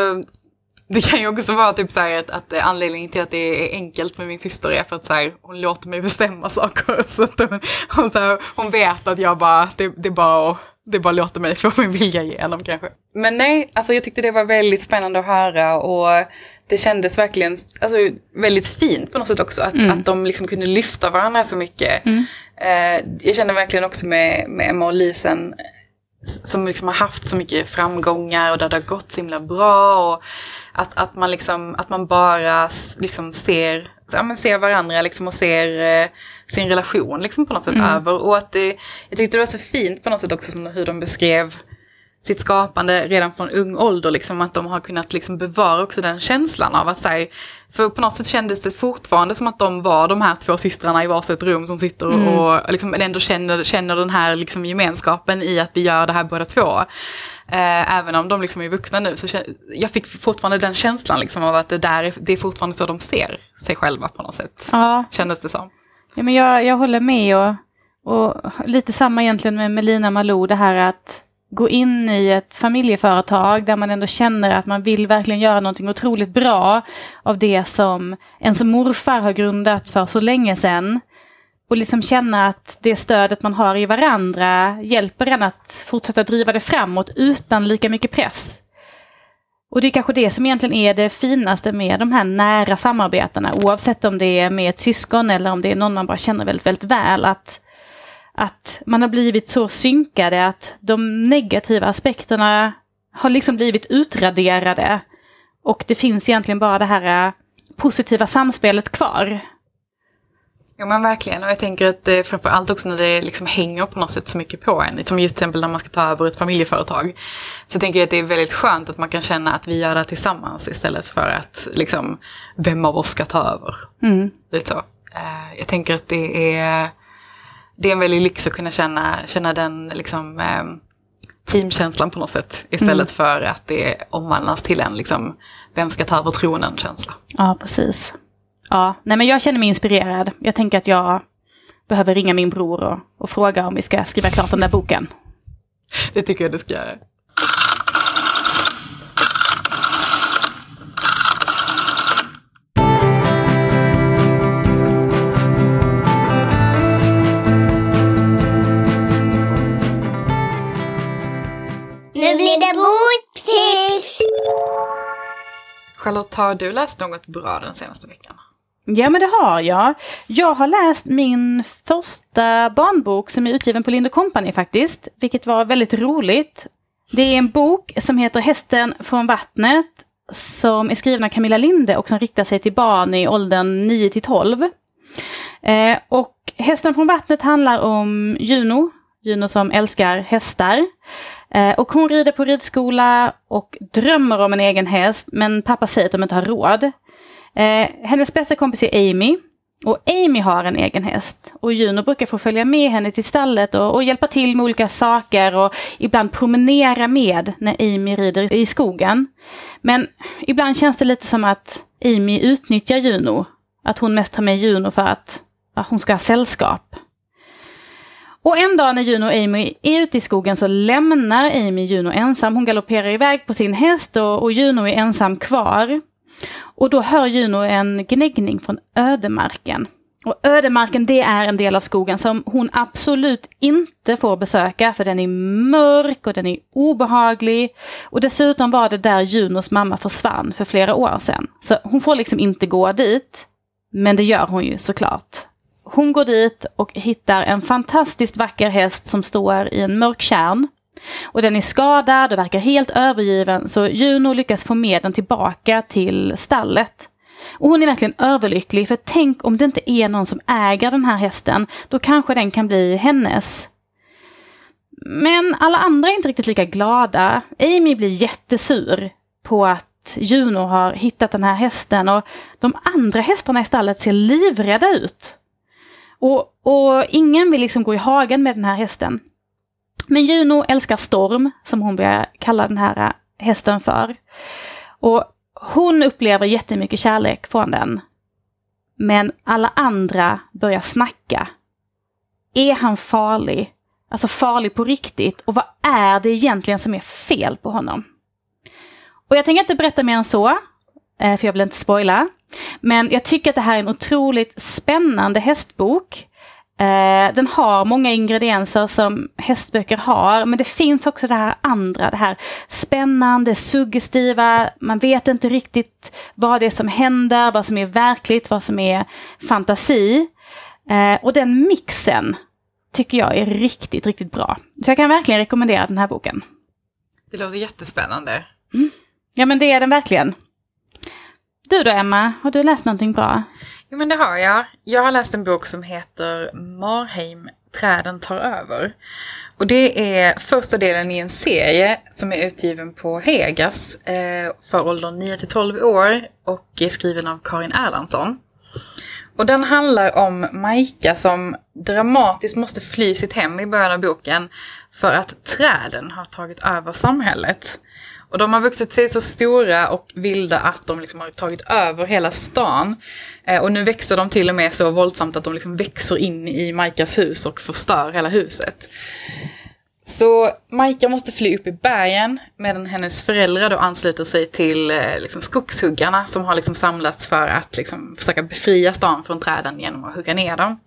det kan ju också vara typ så att, att anledningen till att det är enkelt med min syster är för att så här, hon låter mig bestämma saker. Så att hon, hon, så här, hon vet att jag bara, det, det är bara att det bara låter mig få min vilja igenom kanske. Men nej, alltså jag tyckte det var väldigt spännande att höra och det kändes verkligen alltså, väldigt fint på något sätt också. Att, mm. att de liksom kunde lyfta varandra så mycket. Mm. Eh, jag kände verkligen också med, med Emma och Lisen som liksom har haft så mycket framgångar och där det har gått så himla bra. Och att, att, man, liksom, att man bara liksom ser, ja, men ser varandra liksom och ser eh, sin relation liksom på något sätt mm. över. Och att det, jag tyckte det var så fint på något sätt också hur de beskrev sitt skapande redan från ung ålder, liksom, att de har kunnat liksom bevara också den känslan av att säga, för på något sätt kändes det fortfarande som att de var de här två systrarna i varsitt rum som sitter mm. och liksom ändå känner, känner den här liksom gemenskapen i att vi gör det här båda två. Eh, även om de liksom är vuxna nu så jag fick fortfarande den känslan liksom av att det, där är, det är fortfarande så de ser sig själva på något sätt. Ja. Kändes det som. Ja, men jag, jag håller med och, och lite samma egentligen med Melina Malou, det här att gå in i ett familjeföretag där man ändå känner att man vill verkligen göra någonting otroligt bra av det som ens morfar har grundat för så länge sedan. Och liksom känna att det stödet man har i varandra hjälper en att fortsätta driva det framåt utan lika mycket press. Och det är kanske det som egentligen är det finaste med de här nära samarbetena, oavsett om det är med ett syskon eller om det är någon man bara känner väldigt, väldigt väl. Att, att man har blivit så synkade att de negativa aspekterna har liksom blivit utraderade. Och det finns egentligen bara det här äh, positiva samspelet kvar. Ja men verkligen, och jag tänker att det framför allt också när det liksom hänger på något sätt så mycket på en. Som just till exempel när man ska ta över ett familjeföretag. Så jag tänker att det är väldigt skönt att man kan känna att vi gör det tillsammans istället för att liksom, vem av oss ska ta över. Mm. Lite så. Eh, jag tänker att det är, det är en väldig lyx att kunna känna, känna den liksom, eh, teamkänslan på något sätt. Istället Mm. för att det omvandlas till en liksom, vem ska ta över tronen-känsla. Ja, precis. Ja, nej men jag känner mig inspirerad. Jag tänker att jag behöver ringa min bror och, och fråga om vi ska skriva klart den där boken. Det tycker jag du ska göra. Nu blir det boktips! Charlotte, har du läst något bra den senaste veckan? Ja, men det har jag. Jag har läst min första barnbok som är utgiven på Lind Company faktiskt, vilket var väldigt roligt. Det är en bok som heter Hästen från vattnet, som är skriven av Camilla Linde och som riktar sig till barn i åldern 9 till 12. Eh, och Hästen från vattnet handlar om Juno, Juno som älskar hästar. Eh, och hon rider på ridskola och drömmer om en egen häst, men pappa säger att de inte har råd. Eh, hennes bästa kompis är Amy. Och Amy har en egen häst. Och Juno brukar få följa med henne till stallet och, och hjälpa till med olika saker och ibland promenera med när Amy rider i skogen. Men ibland känns det lite som att Amy utnyttjar Juno. Att hon mest tar med Juno för att, att hon ska ha sällskap. Och en dag när Juno och Amy är ute i skogen så lämnar Amy Juno ensam. Hon galopperar iväg på sin häst och, och Juno är ensam kvar. Och då hör Juno en gnäggning från ödemarken. Och ödemarken det är en del av skogen som hon absolut inte får besöka för den är mörk och den är obehaglig. Och dessutom var det där Junos mamma försvann för flera år sedan. Så hon får liksom inte gå dit. Men det gör hon ju såklart. Hon går dit och hittar en fantastiskt vacker häst som står i en mörk kärn. Och den är skadad och verkar helt övergiven så Juno lyckas få med den tillbaka till stallet. Och hon är verkligen överlycklig för tänk om det inte är någon som äger den här hästen, då kanske den kan bli hennes. Men alla andra är inte riktigt lika glada. Amy blir jättesur på att Juno har hittat den här hästen och de andra hästarna i stallet ser livrädda ut. Och, och ingen vill liksom gå i hagen med den här hästen. Men Juno älskar Storm, som hon börjar kalla den här äh, hästen för. Och hon upplever jättemycket kärlek från den. Men alla andra börjar snacka. Är han farlig? Alltså farlig på riktigt? Och vad är det egentligen som är fel på honom? Och jag tänker inte berätta mer än så, eh, för jag vill inte spoila. Men jag tycker att det här är en otroligt spännande hästbok. Eh, den har många ingredienser som hästböcker har, men det finns också det här andra, det här spännande, suggestiva, man vet inte riktigt vad det är som händer, vad som är verkligt, vad som är fantasi. Eh, och den mixen tycker jag är riktigt, riktigt bra. Så jag kan verkligen rekommendera den här boken. Det låter jättespännande. Ja men det är den verkligen. Du då Emma, har du läst någonting bra? Jo men det har jag. Jag har läst en bok som heter Marheim, träden tar över. Och det är första delen i en serie som är utgiven på Hegas eh, för åldern 9-12 år och är skriven av Karin Erlandsson. Och den handlar om Majka som dramatiskt måste fly sitt hem i början av boken för att träden har tagit över samhället. Och de har vuxit sig så stora och vilda att de liksom har tagit över hela stan. Eh, och nu växer de till och med så våldsamt att de liksom växer in i Majkas hus och förstör hela huset. Så Majka måste fly upp i bergen medan hennes föräldrar då ansluter sig till eh, liksom, skogshuggarna som har liksom samlats för att liksom, försöka befria stan från träden genom att hugga ner dem.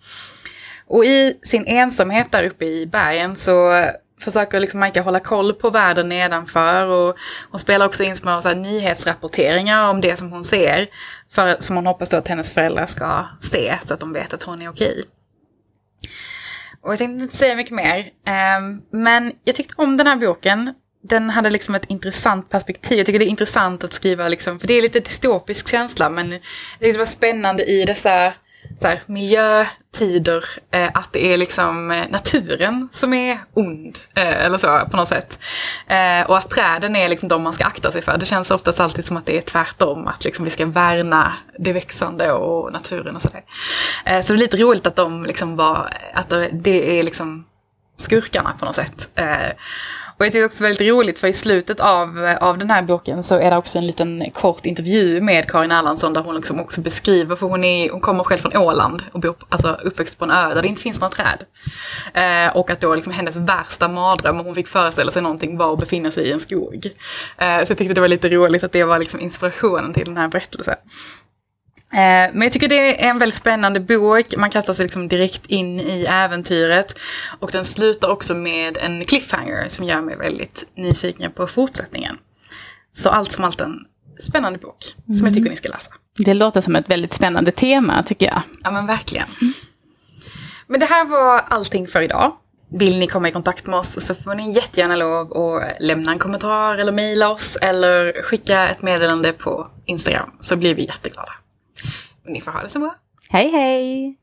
Och i sin ensamhet där uppe i bergen så försöker liksom Majka hålla koll på världen nedanför och hon spelar också in små så här, nyhetsrapporteringar om det som hon ser. För, som hon hoppas då att hennes föräldrar ska se så att de vet att hon är okej. Och jag tänkte inte säga mycket mer. Ehm, men jag tyckte om den här boken. Den hade liksom ett intressant perspektiv. Jag tycker det är intressant att skriva, liksom, för det är lite dystopisk känsla, men jag tyckte det var spännande i dessa så här, miljötider, eh, att det är liksom eh, naturen som är ond, eh, eller så på något sätt. Eh, och att träden är liksom de man ska akta sig för. Det känns oftast alltid som att det är tvärtom, att liksom vi ska värna det växande och naturen och sådär. Eh, så det är lite roligt att de liksom var, att det är liksom skurkarna på något sätt. Eh, och jag tycker också väldigt roligt för i slutet av, av den här boken så är det också en liten kort intervju med Karin Erlandsson där hon liksom också beskriver, för hon, är, hon kommer själv från Åland och bor alltså uppväxt på en ö där det inte finns några träd. Eh, och att då liksom hennes värsta mardröm, om hon fick föreställa sig någonting, var att befinna sig i en skog. Eh, så jag tyckte det var lite roligt att det var liksom inspirationen till den här berättelsen. Eh, Men jag tycker det är en väldigt spännande bok. Man kastar sig liksom direkt in i äventyret. Och den slutar också med en cliffhanger som gör mig väldigt nyfiken på fortsättningen. Så allt som allt en spännande bok som jag tycker ni ska läsa. Det låter som ett väldigt spännande tema tycker jag. Ja men verkligen. Men det här var allting för idag. Vill ni komma i kontakt med oss så får ni jättegärna lov att lämna en kommentar eller mejla oss eller skicka ett meddelande på Instagram så blir vi jätteglada. Ni får ha det så bra. Hej hej!